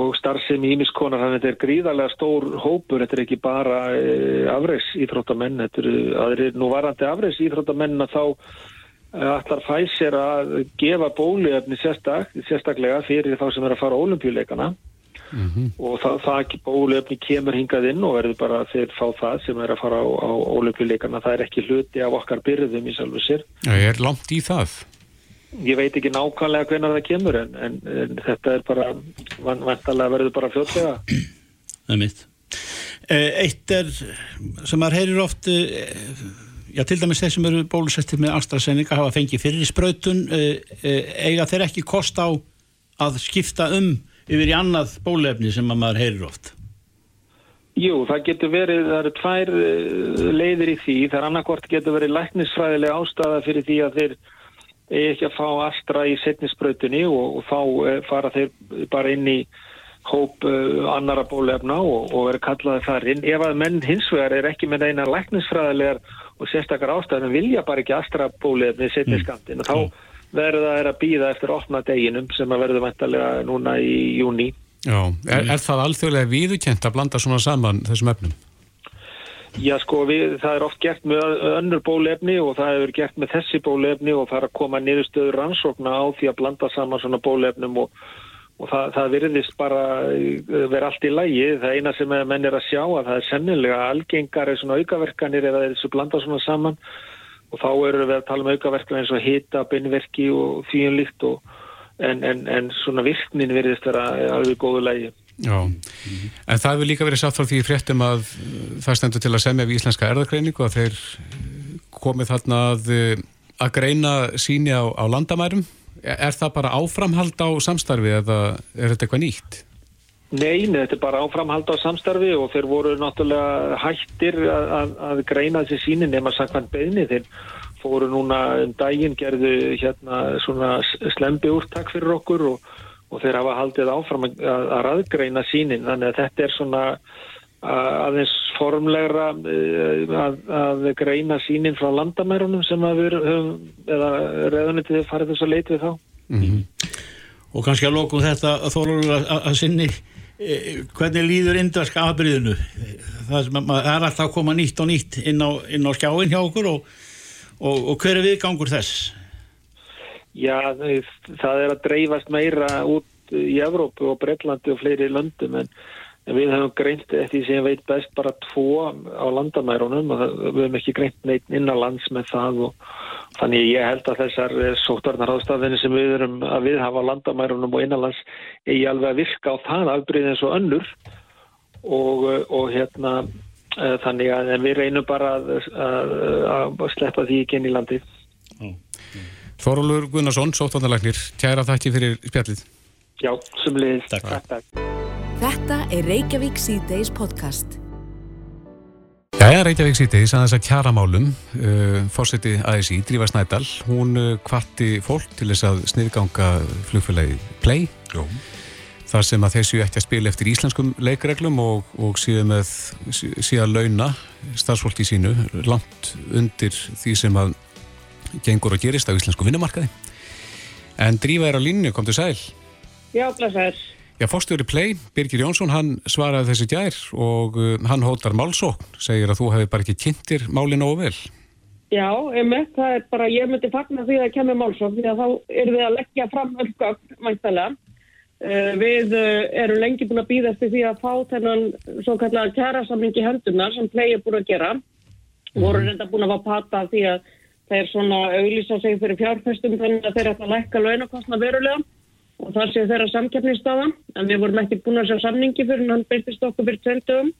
og starfsemi ímiskonar, þannig að þetta er gríðarlega stór hópur, þetta er ekki bara e, afregs íþróttamenn, þetta eru aðrir nú varandi afregs íþróttamenn að þá allar fæsir að gefa bóluefni sérstak, sérstaklega fyrir þá sem er að fara á olimpíuleikana Mm -hmm. og það, það ekki bólefni kemur hingað inn og verður bara þeir fá það sem er að fara á, á óleikuleikana það er ekki hluti af okkar byrðum í sjálfu sér. Það er langt í það? Ég veit ekki nákvæmlega hvernig það kemur en, en, en þetta er bara vantalega verður bara fljótlega. Það er mitt. Eh, Eitt er sem maður heyrir oft eh, já til dæmis þeir sem eru bólusettir með AstraZeneca hafa fengið fyrir sprautun eh, eiga þeir ekki kost á að skipta um yfir í annað bólefni sem maður heyrir oft? Jú, það getur verið, það eru tvær eh, leiðir í því, það er annarkort getur verið læknisfræðilega ástæða fyrir því að þeir ekki að fá astra í setnisbrautunni og, og þá eh, fara þeir bara inn í hóp uh, annara bólefna og, og verið kallaði þar inn. Ef að menn hins vegar er ekki með eina læknisfræðilegar og sérstakar ástæðan vilja bara ekki astra bólefni í setniskantin og þá mm verða er að býða eftir opna deginum sem að verða vantarlega núna í júni. Já, er, er það alþjóðlega viðukent að blanda svona saman þessum efnum? Já sko, við, það er oft gert með önnur bólefni og það hefur gert með þessi bólefni og það er að koma niðurstöður rannsókna á því að blanda saman svona bólefnum og, og það, það virðist bara vera allt í lægi. Það eina sem menn er að sjá að það er sennilega algengar er svona aukaverkanir eða þessu blanda svona saman og þá eru við að tala um aukaverkla eins og hita, beinverki og þýjunlikt en, en, en svona virknin verðist vera alveg góðu lægi. Já, en það hefur líka verið sátt frá því fréttum að það stendur til að semja við íslenska erðagreiningu að þeir komið þarna að, að greina síni á, á landamærum. Er það bara áframhald á samstarfi eða er þetta eitthvað nýtt? Nei, þetta er bara áframhald á samstarfi og þeir voru náttúrulega hættir að, að, að greina þessi síni nema sakvæmt beðni. Þeir fóru núna um daginn, gerðu hérna svona slembi úrtak fyrir okkur og, og þeir hafa haldið áfram að, að raðgreina sínin. Þannig að þetta er svona aðeins formlegra eh, að greina sínin frá landamærunum sem að við höfum, eða reðunitið farið þess að leita við þá. Mm -hmm. Og kannski að lókum þetta að þólur að sinni e, hvernig líður indverska afbyrðinu það er alltaf að koma nýtt og nýtt inn á, inn á skjáin hjá okkur og, og, og hver er viðgangur þess? Já, það er að dreifast meira út í Evrópu og Breitlandi og fleiri löndum en við hefum greint eftir sem ég veit best bara tvo á landamærunum og við hefum ekki greint neitt innanlands með það og þannig ég held að þessar sótvarnarháðstafinu sem við erum að við hafa á landamærunum og innanlands er ég alveg að virka á það afbríð eins og önnur og, og hérna eh, þannig að við reynum bara að, að, að sleppa því ekki inn í landið. Þorólur Gunnarsson, sóttvandarlagnir, kæra þakki fyrir spjallið. Já, sumliðis. Takk. Takk, takk. Þetta er Reykjavík C-Days podcast. Jæja, Reykjavík sítiðis að þess að kjaramálum, uh, fórseti ASI, Drífa Snædal, hún uh, kvarti fólk til þess að sniðganga flugfélagi Play, Jó. þar sem að þessu ekki að spila eftir íslenskum leikreglum og, og síðan með síðan launa starfsfólki sínu langt undir því sem að gengur og gerist á íslensku vinnumarkaði. En Drífa er á línu, kom til sæl. Já, blessaður. Já, fórstjóri Play, Birgir Jónsson, hann svaraði þessi gær og uh, hann hótar málsókn, segir að þú hefði bara ekki kynntir máli nógu vel. Já, einmitt, það er bara, ég myndi fagna því að það kemur málsókn því að þá erum við að leggja fram öll gögn, mæntalega. Uh, við uh, erum lengi búin að býða eftir því að fá þennan svo kallar kærasamling í hendunar sem Play er búin að gera. Mm. Voru reynda búin að fá pata því að þeir svona auglýsa sig fyrir fjárfestum þannig að þeir ætla að lækka launakostna verulega og það sé þeirra samkeppnistaða en við vorum ekki búin að sjá samningi fyrir hann byrtist okkur fyrir tvöldum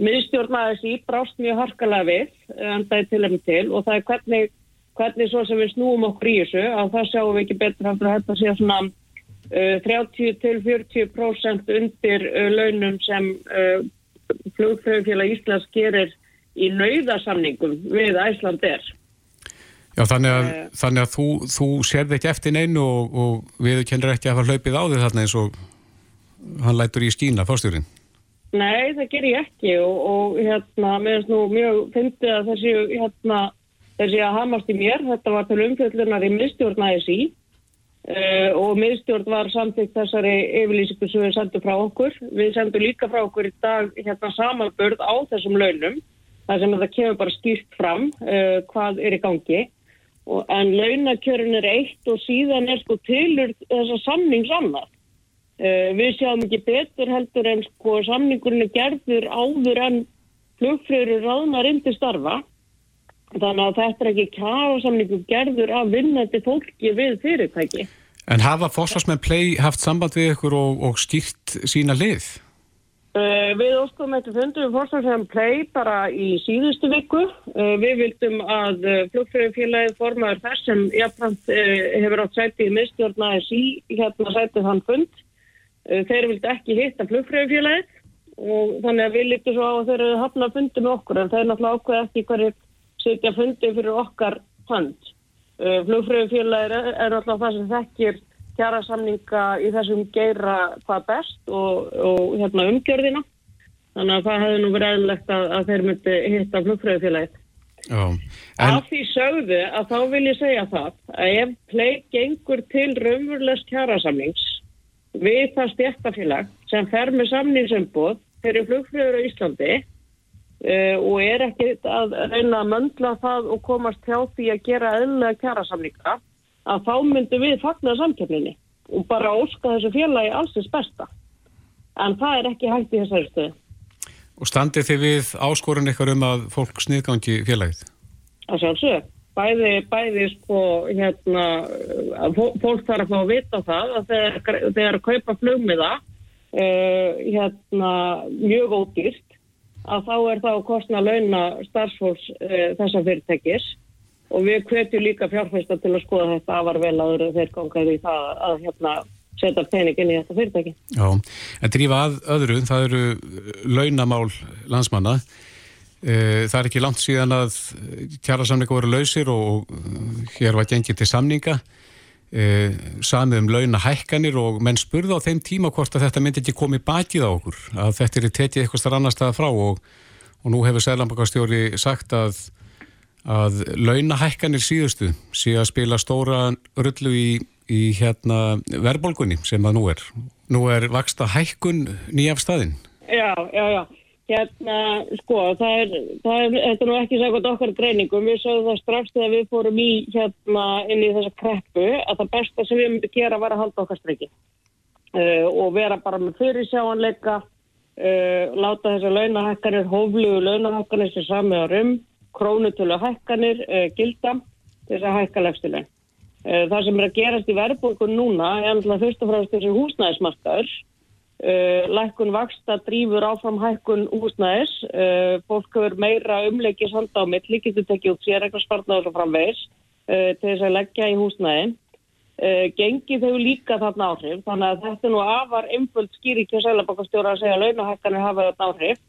miðstjórn ASI brást mjög harkalega við en það er til enn til og það er hvernig, hvernig svo sem við snúum okkur í þessu að það sjáum við ekki betur að þetta sé svona uh, 30 til 40% undir uh, launum sem uh, flugfröðufélag Íslands gerir í nauðasamningum við Æsland er Já, þannig að, Eh. þannig að þú, þú sérði ekki eftir neinu og, og við kennir ekki að hafa hlaupið á þig þarna eins og hann lætur í skína, fórstjórin. Nei, það ger ég ekki og, og hérna, mér finnst nú mjög fyndið að þessi, hérna, þessi að hamast í mér, þetta var til umfjöldunar í miðstjórn ASI uh, og miðstjórn var samtíkt þessari yfirlýsingu sem við sendum frá okkur. Við sendum líka frá okkur í dag hérna samanbörð á þessum launum, þar sem þetta kemur bara skýrt fram uh, hvað er í gangi. Og, en launakjörun er eitt og síðan er sko tilur þessa samnings annað. Uh, við sjáum ekki betur heldur en sko samningurinn er gerður áður en flugfröður ráðnar inn til starfa. Þannig að þetta er ekki kjara samningur gerður af vinnandi fólki við fyrirtæki. En hafa fórsvarsmenn Play haft samband við ykkur og, og skýrt sína lið? Uh, við óskum þetta fundum við fórstafsæðan Play bara í síðustu viku. Uh, við vildum að uh, flugfröðufélagið formaður þess sem jafnframt hefur átt sæti í miðstjórn ASI hérna sætið hann fund. Þeir vildi ekki hitta flugfröðufélagið og þannig að við líktum svo á að þeir eru hafna að fundi með okkur en þeir náttúrulega ákveða ekki hverju setja fundi fyrir okkar hand. Flugfröðufélagið er, er náttúrulega það sem þekkir kjara samninga í þessum geira hvað best og, og hérna umgjörðina. Þannig að það hefði nú verið eðlilegt að, að þeir myndi hitta flugfröðufélagið. En... Af því sögðu að þá vil ég segja það að ef play gengur til raunverulegs kjarasamnings við það stjættafélag sem fer með samningsumboð fyrir flugfröður á Íslandi uh, og er ekki að reyna að möndla það og komast hjá því að gera eðlega kjarasamninga að þá myndum við fagna samkeppninni og bara óska þessu félagi allsins besta. En það er ekki hægt í þessari stöðu. og standið þið við áskorun ykkar um að fólk sniðgangi félagið? að sjálfsög. Bæði, bæði sko, hérna, að fó- fólk þarf að fá að vita það að þegar, þegar að kaupa flugmiða, uh, hérna, mjög ódýrt, að þá er það að kostna launa starfsfólks uh, þessa fyrirtækis og við hvetjum líka fjárfæsta til að skoða þetta afar vel áður en þeir gangaði í það að, hérna, setja peningin í þetta fyrirtæki. Já, en drífa að öðru, það eru launamál landsmanna. Eh, Það er ekki langt síðan að kjærasamninga voru lausir og hér var gengið til samninga, eh, samið um launahækkanir og menn spurði á þeim tíma hvort að þetta myndi ekki komið bakið á okkur, að þetta er tekið eitthvað starf annar staða frá og, og nú hefur Sælanbakastjóri sagt að, að launahækkanir síðustu sé að spila stóra rullu í, í hérna verðbólgunni sem að nú er. Nú er vaksta hækkun nýjaf staðinn. Já, já, já. Hérna, sko, það er, það er, þetta er nú ekki sækvæmt okkar greiningum. Við sögum það strax þegar við fórum í, hérna, inn í þessa kreppu að það besta sem við myndum gera var að halda okkar streiki. Uh, og vera bara með fyrirsjáanleika, uh, láta þessar launahækkanir, hóflugu launahækkanir sem sami árum, krónutölu hækkanir, uh, gilda, þess að hækka lefstileg. Uh, það sem er að gerast í verðbólkun núna er alltaf fyrst og fremst þessi húsnæðismarkaður. Uh, lækkun vaksta drýfur áfram hækkun húsnæðis. Fólk hefur meira umleikis handa á milli getur tekið út sér eitthvað spartnaður og framvegis uh, til þess að leggja í húsnæði gengið hefur líka þarna áhrif þannig að þetta nú afar einföld skýri ekki að seglabakastjóra að segja launahækkanir hafa þarna áhrif.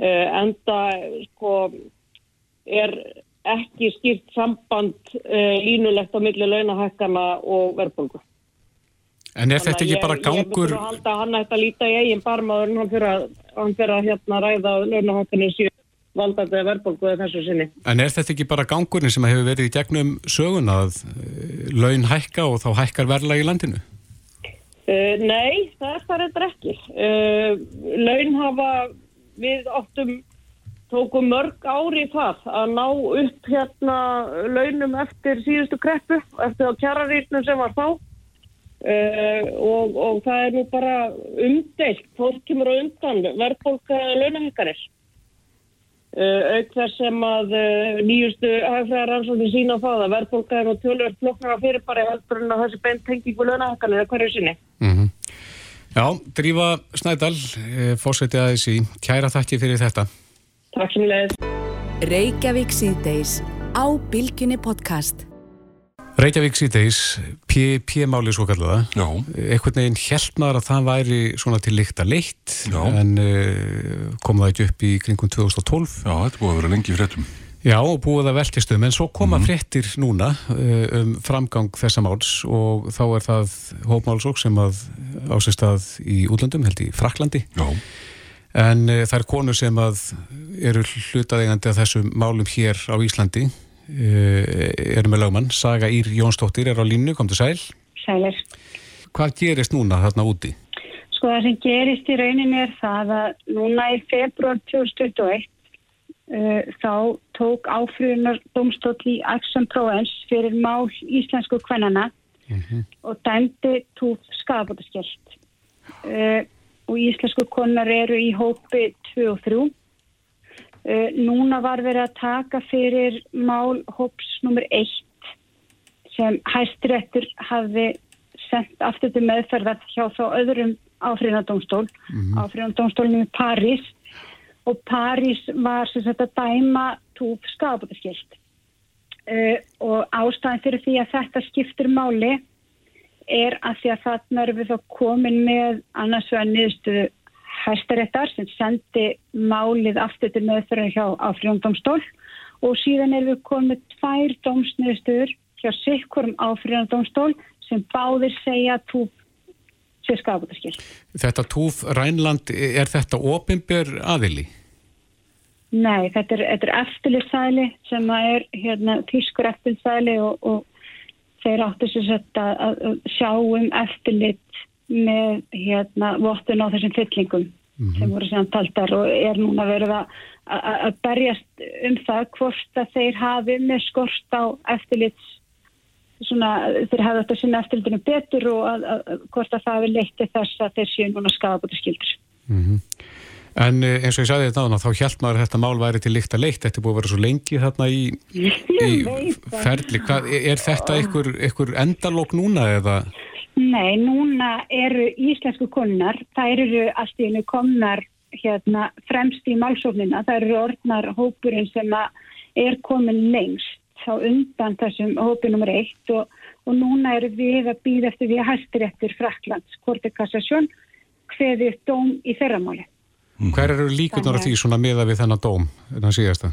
En það sko er ekki skýrt samband línulegt á milli launahækkana og verðbólgu En er þetta ekki bara gangur... Ég myndi að halda að hann ætti að líta í eigin barmaður en hann fyrir að, hann fyrir að hérna ræða launahækkanir síðan valdandi verðbólgu þessu sinni. En er þetta ekki bara gangurinn sem hefur verið í gegnum sögun að laun hækka og þá hækkar verðlag í landinu? Uh, nei, það er það reyndar ekki. Uh, laun hafa við óttum tókum mörg ári í það að ná upp hérna launum eftir síðustu kreppu, eftir á kjararýrnum sem var þá. Uh, og, og það er nú bara umdeilt, fólk kemur á undan verðbólka launahekkarir uh, auk þess sem að uh, nýjustu hafðræðaransóknir sína á það að verðbólka er nú tölvöld flokknar að fyrir bara heldur en að þessi beint tengingu launahekkanir eða hverju sinni. Mm -hmm. Já, Drífa Snædal fórsætti aðeins í. Kæra þakki fyrir þetta Takk sem leðis Reykjavík síðdeis á Bilginni podcast Reykjavík síðdeis, P-máli svo kalluða, einhvern veginn held maður að það væri svona til líkt að leitt en uh, kom það ekki upp í kringum 2012. Já, þetta búið að vera lengi fréttum. Já, og búið að velkistum, en svo koma mm. fréttir núna uh, um framgang þessa máls og þá er það hópmálsók sem að ásist að í útlöndum, held í Fraklandi. Já. En uh, það er konur sem að eru hlutaðegandi að þessum málum hér á Íslandi erum með lögmann, Saga Ír Jónsdóttir er á línu, kom til sæl Sælir Hvað gerist núna þarna úti? Sko það sem gerist í rauninni er það að núna í februar 2021 uh, þá tók áfrýðunar domstótt í Action Provence fyrir mál íslensku kvennana mm -hmm. og dæmdi túf skafabótaskellt uh, og íslensku konar eru í hópi 2 og 3 Uh, núna var verið að taka fyrir mál hóps nummer 1 sem hæstiréttur hafi sendt aftur til meðferðar hjá þá öðrum áfríðandómstól, mm -hmm. áfríðandómstólinu í París. Og París var sem sagt að dæma túf skafabótaskilt uh, og ástæðin fyrir því að þetta skiptir máli er að því að þarna erum við þá komin með annars vegar niðurstuðu hæstaréttar sem sendi málið aftur til meðferðar hjá áfríðandómstól og síðan er við komið tvær dómsniðstöður hjá sikkurum áfríðandómstól sem báðir segja túf sér skafbútaskil. Þetta túf Rænland, er þetta ofinber aðili? Nei, þetta er, er eftirlitsæli sem er hérna, tískur eftirlitsæli og, og þeir áttu sér að, að sjá um eftirlit með hérna vottun á þessum fyllingum mm -hmm. sem voru síðan taldar og er núna verið að, að berjast um það hvort að þeir hafi með skort á eftirlits svona þeir hafi þetta sinna eftirlitinu betur og að, að, hvort að það hefur leitt þess að þeir séu núna skafabúti skildur. Mm -hmm. En eh, eins og ég sagði þetta náðan þá held maður að þetta mál væri til líkt að leitt þetta er búið að vera svo lengi þarna í, í ferli. Hvað, er þetta einhver, einhver endalók núna eða? Nei, núna eru íslensku konar, það eru allt í hennu komnar hérna, fremst í málsóknina, það eru orðnar hópurinn sem er komin lengst þá undan þessum hópi nr. 1 og, og núna eru við að býða eftir því að hæstir eftir Fraklands kortekassasjón hveði dóm í þeirramáli. Hver eru líkunar af því svona meða við þennan dóm, þannig að síðasta?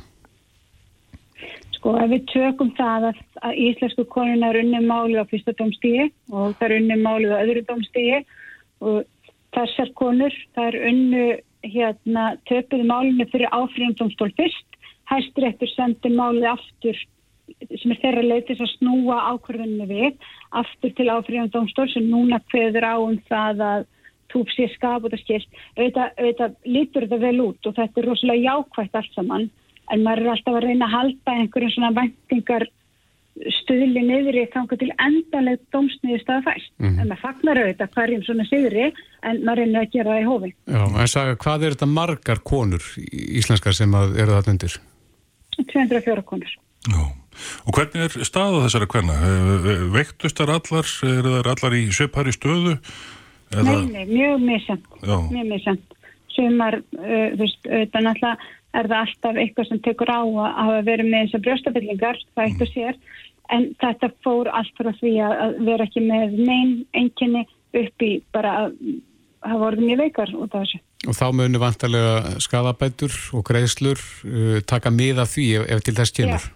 Sko ef við tökum það að, að íslensku konuna er unni málið á fyrsta dómstígi og það er unni málið á öðru dómstígi og þessar konur, það er unnu hérna töpuði málinu fyrir áfríðum dómstól fyrst, hæstur eftir sendi málið aftur sem er þeirra leið til þess að snúa ákvörðunni við aftur til áfríðan dómstól sem núna kveður á um það að túp sér skap og það skilt auðvitað, auðvitað lítur þetta vel út og þetta er rosalega jákvægt allt saman en maður er alltaf að reyna að halda einhverjum svona væntingar stuðli niður í þanga til endaleg dómsniði staða fæst. Mm. En maður fagnar auðvitað hverjum svona sigri en maður reynir að gera það í hófi. Já, en saga, hvað er þetta margar konur íslenskar sem eru það undir? 204 konur. Já, og hvernig er staða þessara hverna? Veiktust þar allar, er það allar í söpari stöðu? Eða... Nei, nei, mjög misjant, mjög misjant. Sumar, uh, þú veist, auðvitað náttúrulega er það alltaf eitthvað sem tekur á að hafa verið með þessar brjóstafyllingar, það eitt og sér, en þetta fór allt frá því að vera ekki með neyn enginni upp í bara að hafa voruð mjög veikar út af þessu. Og þá munu vantarlega skadabætur og greiðslur uh, taka miða því ef, ef til þess kemur?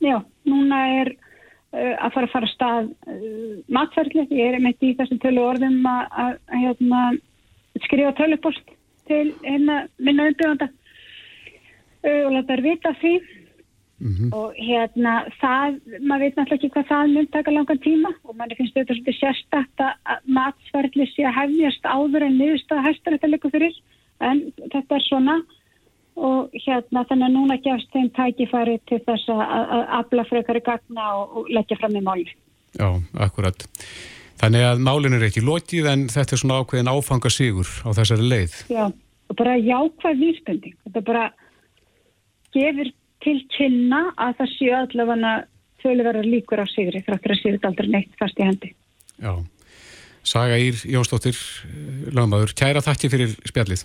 Já, Já núna er að fara að fara að stað uh, matferðli, ég er meitt í þessum tölu orðum að hérna, skrifa tölupost til hérna, minna umbyggjanda og láta þær vita því. Mm -hmm. og hérna það, maður veit náttúrulega ekki hvað það mun taka langan tíma og manni finnst þetta svolítið sérstakt að matsverðli sé að hefjast áður en niðurstað hæstar þetta líka fyrir. En þetta er svona og hérna þannig að núna gefst þeim tækifæri til þess að afla frekar í gagna og, og leggja fram í máli. Já, akkurat. Þannig að málin er ekki lótið en þetta er svona ákveðin áfangasígur á þessari leið. Já, og bara jákvæð vísbending. Þetta bara gefur til kynna að það séu allavega þauðverðar líkur á sigri þráttur að séu þetta aldrei neitt fast í hendi. Já, Saga Ír Jónsdóttir, lagmaður, kæra þakki fyrir spjallið.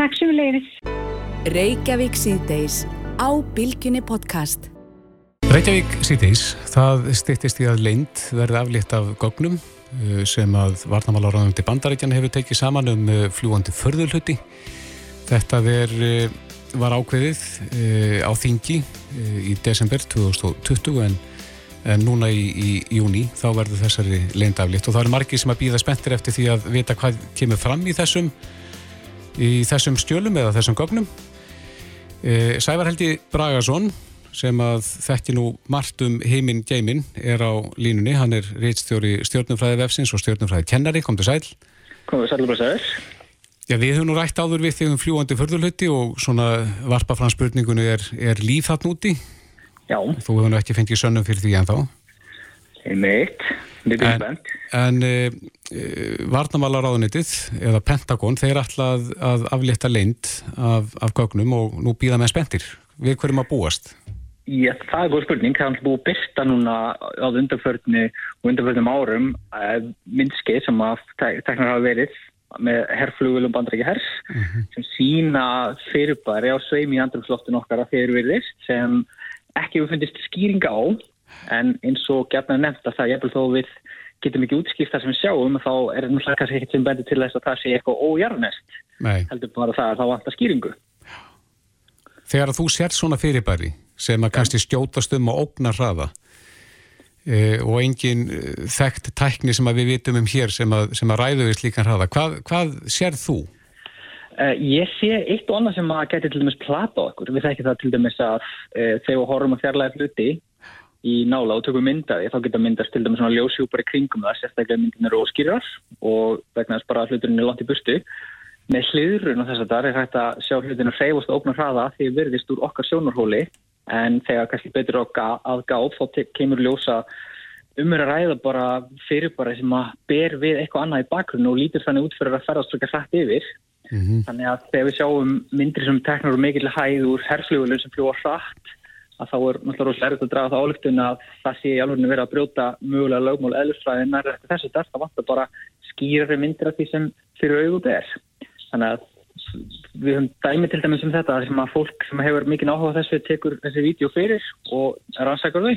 Takk sem við leiðis. Reykjavík síðdeis á Bilginni podcast. Reykjavík síðdeis, það styrtist í að leint verði aflétt af gognum eh, sem að Varnamálaráðandi bandarækjan hefur tekið saman um eh, fljúandi förðulhutti. Þetta er eh, var ákveðið á þingi í desember 2020 en, en núna í, í júni þá verður þessari leindaflitt og það eru margir sem að býða spenntir eftir því að vita hvað kemur fram í þessum í þessum stjölum eða þessum gögnum e, Sævar Helgi Bragason sem að þekki nú margt um heiminn geimin er á línunni, hann er reitstjóri stjórnumfræði vefsins og stjórnumfræði kennari, kom til sæl Kom til sæl og bara sæl Já, við höfum nú rætt áður við þegar um fljúandi förðurluti og svona varpa fram spurningunni er, er líf þarna úti? Já. Þú hefur nú ekki fengið sönnum fyrir því en þá? Neitt, neitt umvendt. En, en e, e, Varnamálaráðunitið eða Pentagon, þeir ætla að, aflétta leint af, af gögnum og nú býða með spendir. Við hverjum að búast? Já, það er góð spurning. Það er búið byrsta núna á undanförni og undanförnum árum eh, myndskeið sem að teknar hafa verið með herrflugulum bandrækja hers mm -hmm. sem sína fyrirbæri á sveimi í andrumsloftun okkar að þeir verðist sem ekki hefur fundist skýringa á en eins og gefna nefnt að það ég hef þó við getum ekki útskipt það sem við sjáum þá er það náttúrulega kannski ekkert sem bendir til þess að það sé eitthvað ójarnest heldur bara það að það vantar skýringu Þegar þú sér svona fyrirbæri sem að kannski skjótast um og ógnar hraða Uh, og engin uh, þekkt tækni sem við vitum um hér sem að, sem að ræðu við slíkan hraða. Hvað, hvað sér þú? Uh, ég sé eitt og annað sem að geti til dæmis plata okkur. Við þekkum það til dæmis að þegar við horfum að fjarlæða hluti í nála og tökum myndaði, þá geta myndast til dæmis svona ljósjúpar í kringum það, sérstaklega myndin er óskýrar og vegna þess bara að hluturinn er langt í burstu. Með hliðrun og þess að það er hægt að sjá hlutinu hreyfast og óknar hraða því verðist úr okkar sjónarhóli en þegar kannski betur að gáð þá kemur ljósa umur að ræða bara fyrir bara sem að ber við eitthvað annað í bakgrunn og lítur þannig út fyrir að ferðast svona hrætt yfir mm -hmm. þannig að þegar við sjáum myndir sem teknar úr mikill hæð úr herrflugulun sem fljúa hrætt að þá er náttúrulega rosalega erfitt að draga það álugtun að það sé í alveg verið að brjóta mögulega lögmál eðlustræðin er þessu þess það vantar bara skýrari myndir af því sem fyrir auðvitað er þannig að við höfum dæmi til dæmis um þetta sem að fólk sem hefur mikið áhuga þessu tekur þessi vídeo fyrir og rannsækar þau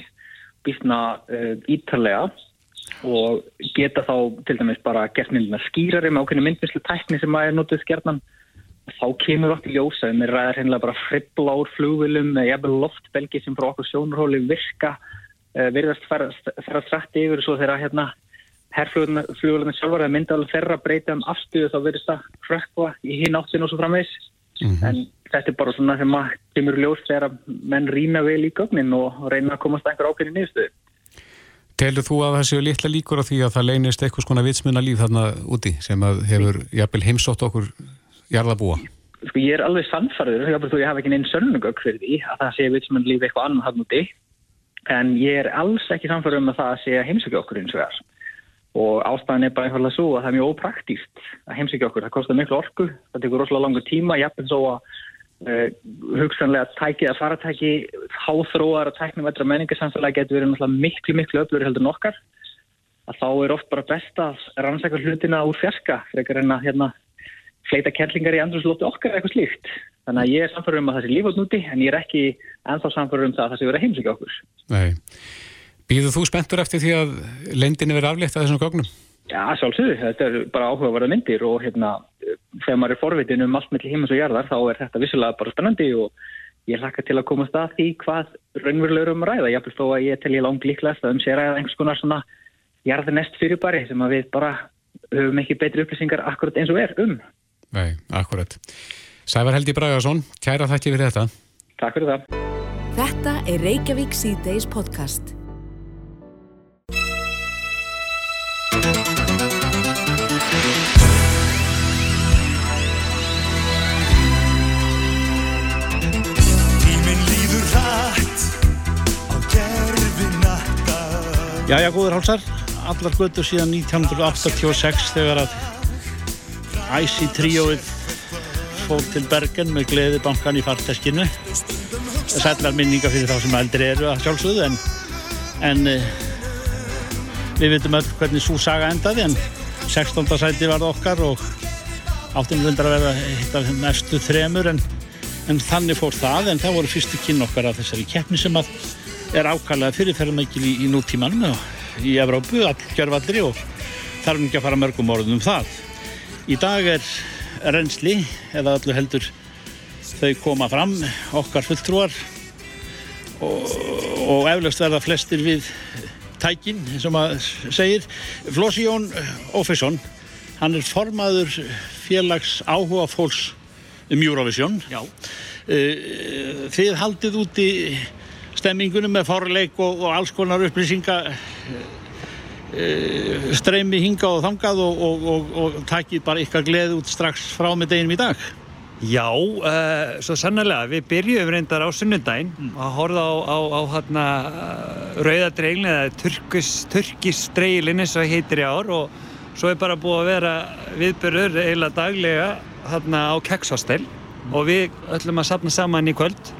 býstna uh, ítalega og geta þá til dæmis bara gert myndina skýrari með ákveðinu myndvislu tækni sem að er notuð skjarnan þá kemur okkur ljósa við með ræðar hennilega bara fribbla úr flugvilum eða jæfnvel loftbelgi sem frá okkur sjónurhóli virka uh, virðast ferra strætt yfir og svo þeirra hérna herrflugurlega sjálfur að mynda alveg þeirra breyta um afstuðu þá verðist það hrökkva í hinn áttinu og svo framvegs en þetta er bara svona sem að kemur ljós þegar menn rýna vel í gögnin og reyna að komast einhver ákveðin nýðstöðu. Telur þú að það séu litla líkur á því að það leynist eitthvað svona vitsmuna líf þarna úti sem að hefur jafnvel heimsótt okkur jarðabúa? Sko ég er alveg jáfnveg þú ég hafa ekki neinn sönnugögg fyrir því að það sé vitsmenn líf eitthvað annan hann úti. En ég er alls ekki sannfarður um að það sé heimsækja okkur eins og þess og ástæðan er bara einfallega svo að það er mjög ópraktíst að heimsækja okkur, það kostar miklu orku það tekur rosalega langu tíma, jafnveg svo að uh, hugsanlega tæki að faratæki háþróar að tæknum veitra menningarsamfélagi getur verið miklu miklu öflur heldur nokkar að þá er oft bara best að rannsækja hlutina úr fjarska frekar en að hérna fleita kellingar í andrúrslótti okkar eitthvað slíkt. Þannig að ég er samfærður um að það sé lífot núti en ég er ekki ennþá samfærður um það að það sé verið að heimsækja okkur. Nei. Býðu þú spenntur eftir því að lendinni verið aflétt að þessum gögnum? Já, sjálfsögðu. Þetta er bara áhugaverða myndir og hérna þegar maður er forvitin um allt mellir heimins og jarðar þá er þetta vissilega bara spennandi og ég hlakka til að komast að því hvað raunverulegur um að ræða. Ég þó að ég tel ég lang líklegast að um sér að einhvers konar svona jarðinest fyrirbæri sem að við bara höfum ekki betri upplýsingar akkurat eins og er um. Nei, akkurat. Sævar Helgi Bragarsson, kæra þakki fyrir þetta. Takk fyrir það. Þetta er Reykjavík C-Days podcast. Jæja, góður hálsar, allar göttur síðan 1986 þegar að Æsi tríóið fóð til Bergen með gleði bankan í farteskinu. Sællar minninga fyrir þá sem eldri eru að sjálfsögðu en, en uh, við veitum öll hvernig svo saga endaði en 16. sæti var okkar og áttum rundar að vera eitt af þeim efstu þremur en, en þannig fór það en það voru fyrstu kynn okkar af þessari keppni sem að er ákallega fyrirferðarmækil í, í nútímanum og í Evrópu, allgjörvallri og þarf ekki að fara mörgum orðum um það. Í dag er reynsli eða öllu heldur þau koma fram, okkar fulltrúar og, og eflaust verða flestir við tækin, og maður segir. Flósi Jón Ófesson, hann er formaður félags áhuga fólks um Eurovision. Já. Eh, Þið haldið úti stemmingunum með forleik og, og alls konar upplýsinga uh, streymi hinga og þangað og, og, og, og takið bara ykkar gleði út strax frá með deginum í dag. Já, uh, svo sannlega, við byrjuðum reyndar á sunnundaginn að horfa á, á, á hérna rauðadreilin eða turkis, turkisdreilin eins og heitir í ár og svo er bara búið að vera viðbörður eiginlega daglega hérna á kekshostel og við ætlum að sapna saman í kvöld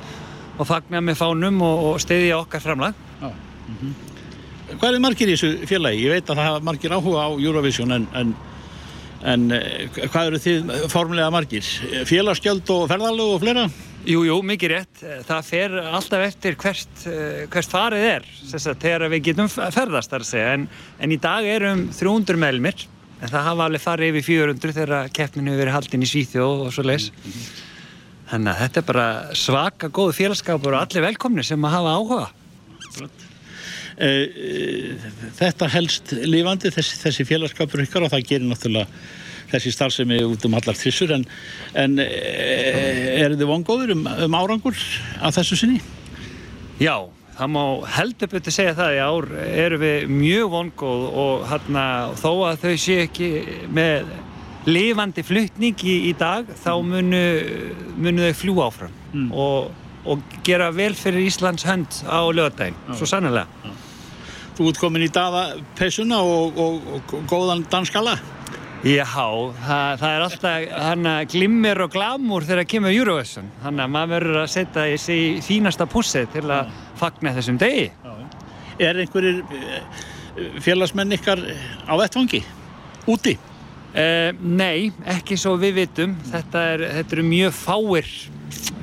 og fagna með fánum og, og stiðja okkar framlag. Já. Hvað er margir í þessu félagi? Ég veit að það hafa margir áhuga á Eurovision en, en, en eh, hvað eru þið formulega margir? Félagsgjöld og ferðalög og fleira? Jú, jú, mikið rétt. Það fer alltaf eftir hvert, eh, hvert farið er, þegar við getum ferðast þar að segja, en, en í dag erum 300 meðlumir, en það hafa alveg farið yfir 400 þegar keppninu verið haldin í Svíþjóð og svo leis. Þannig að þetta er bara svaka góð félagskapur og allir velkomni sem að hafa áhuga. Eh, eh, Þetta helst lifandi, þessi, þessi félagskapur ykkar og það gerir náttúrulega þessi starfsemi út um allar trissur en, en eh, eru þið vongóður um, um árangur að þessu sinni? Já, það má heldur betur segja það í ár erum við mjög vongóð og hérna, þó að þau séu ekki með lifandi flutning í, í dag þá munu, munu þau fljú áfram Mm. og, og gera vel fyrir Íslands hönd á lögadaginn, svo sannlega. Þú ert komin í daðapessuna og, og, og góðan danskala? Já, það, það er alltaf glimmir og glamúr þegar kemur Eurovision. Þannig að maður verður að setja sig fínasta pussið til að fagna þessum degi. Er einhverjir eh, félagsmenn ykkar á vettfangi? Úti? Uh, nei, ekki svo við vitum. Þetta, er, eru mjög fáir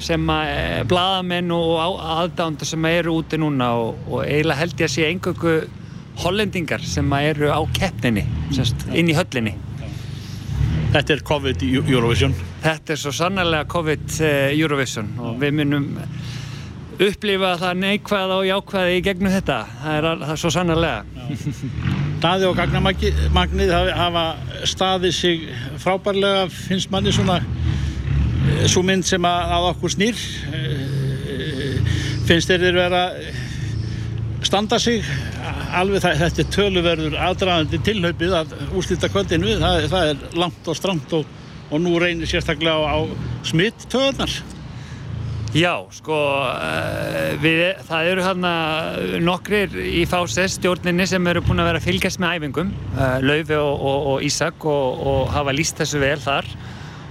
sem að uh, bladamenn og aðdándur sem eru úti núna og, og eiginlega held ég að sé engöngu hollendingar sem að eru á keppninni, semst, inn í höllinni. Þetta er COVID Eurovision? Þetta er svo sannarlega COVID uh, Eurovision og við munum upplifa það neikvæða og jákvæða í gegnum þetta. Það er, það er svo sannarlega. Daði og gagnamagnið hafa staðið sig frábærlega, finnst manni svona svo mynd sem að, að okkur snýr uh, finnst þeir þeir vera eh, standa sig. Alveg það, þetta er töluverður aðdraðandi tilhaupið að úrslita kvöldinu það, það er langt og stramt og, og nú reynir sérstaklega á, á smitt töðunar Já, sko, uh, við, það eru hérna nokkrir í FÁSS stjórninni sem eru búin að vera að fylgjast með æfingum, Laufi og, og, og Ísak og hafa líst þessu vel þar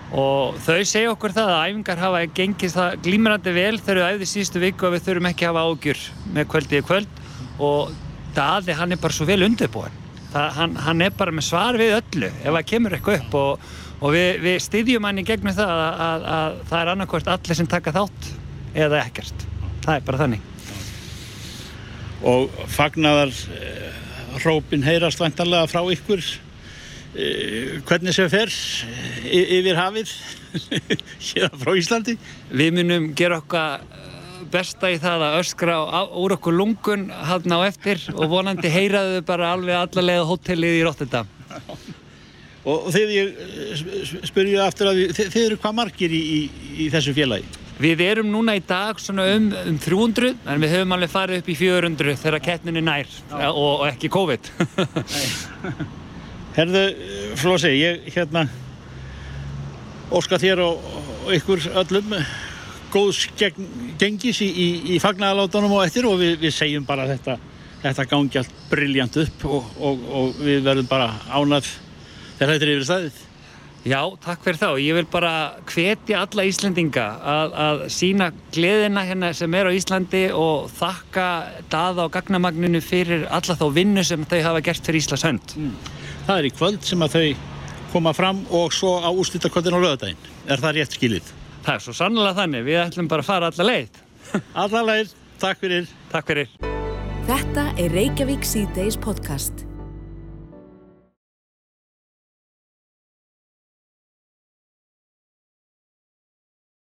og þau segja okkur það að æfingar hafa gengið það glímurandi vel þegar við æfði síðustu viku og við þurfum ekki að hafa ágjur með kvöldið í kvöld og Daði hann er bara svo vel undirbúin. Hann, hann er bara með svar við öllu ef það kemur eitthvað upp og, og við, við styðjum hann í gegnum það að, að, að það er annarkvært allir sem taka þátt eða ekkert. Það er bara þannig. og fagnaðar uh, hrópin heyrast vantarlega frá ykkur hvernig sem fer y- yfir hafið hérna frá Íslandi Við munum gera okkar besta í það að öskra á, úr okkur lungun hann á eftir og vonandi heyraðu bara alveg allarlega hótelið í Rotterdam. og, þegar ég spyrju aftur að þið, þið, eru hvað margir í, í, í þessu félagi Við erum núna í dag svona um, um 300 en við höfum alveg farið upp í 400 þegar keppnin er nær og, og ekki COVID. Herðu, Flósi, ég hérna óska þér og, ykkur öllum góðs gengis í, í, í fagnaðalátunum og eftir og við, við segjum bara þetta, þetta gangi allt briljant upp og, og, og við verðum bara ánað þegar þetta er yfir staðið. Já, takk fyrir þá. Ég vil bara hvetja alla Íslendinga að, að sína gleðina hérna sem er á Íslandi og þakka daða og gagnamagninu fyrir alla þá vinnu sem þau hafa gert fyrir Íslands hönd. Það er í kvöld sem að þau koma fram og svo á úrslitakvöldin á lögadaginn. Er það rétt skilið? Það er svo sannlega þannig. Við ætlum bara að fara alla leið. alla leið. Takk fyrir. Takk fyrir. Þetta er Reykjavík C-Days podcast.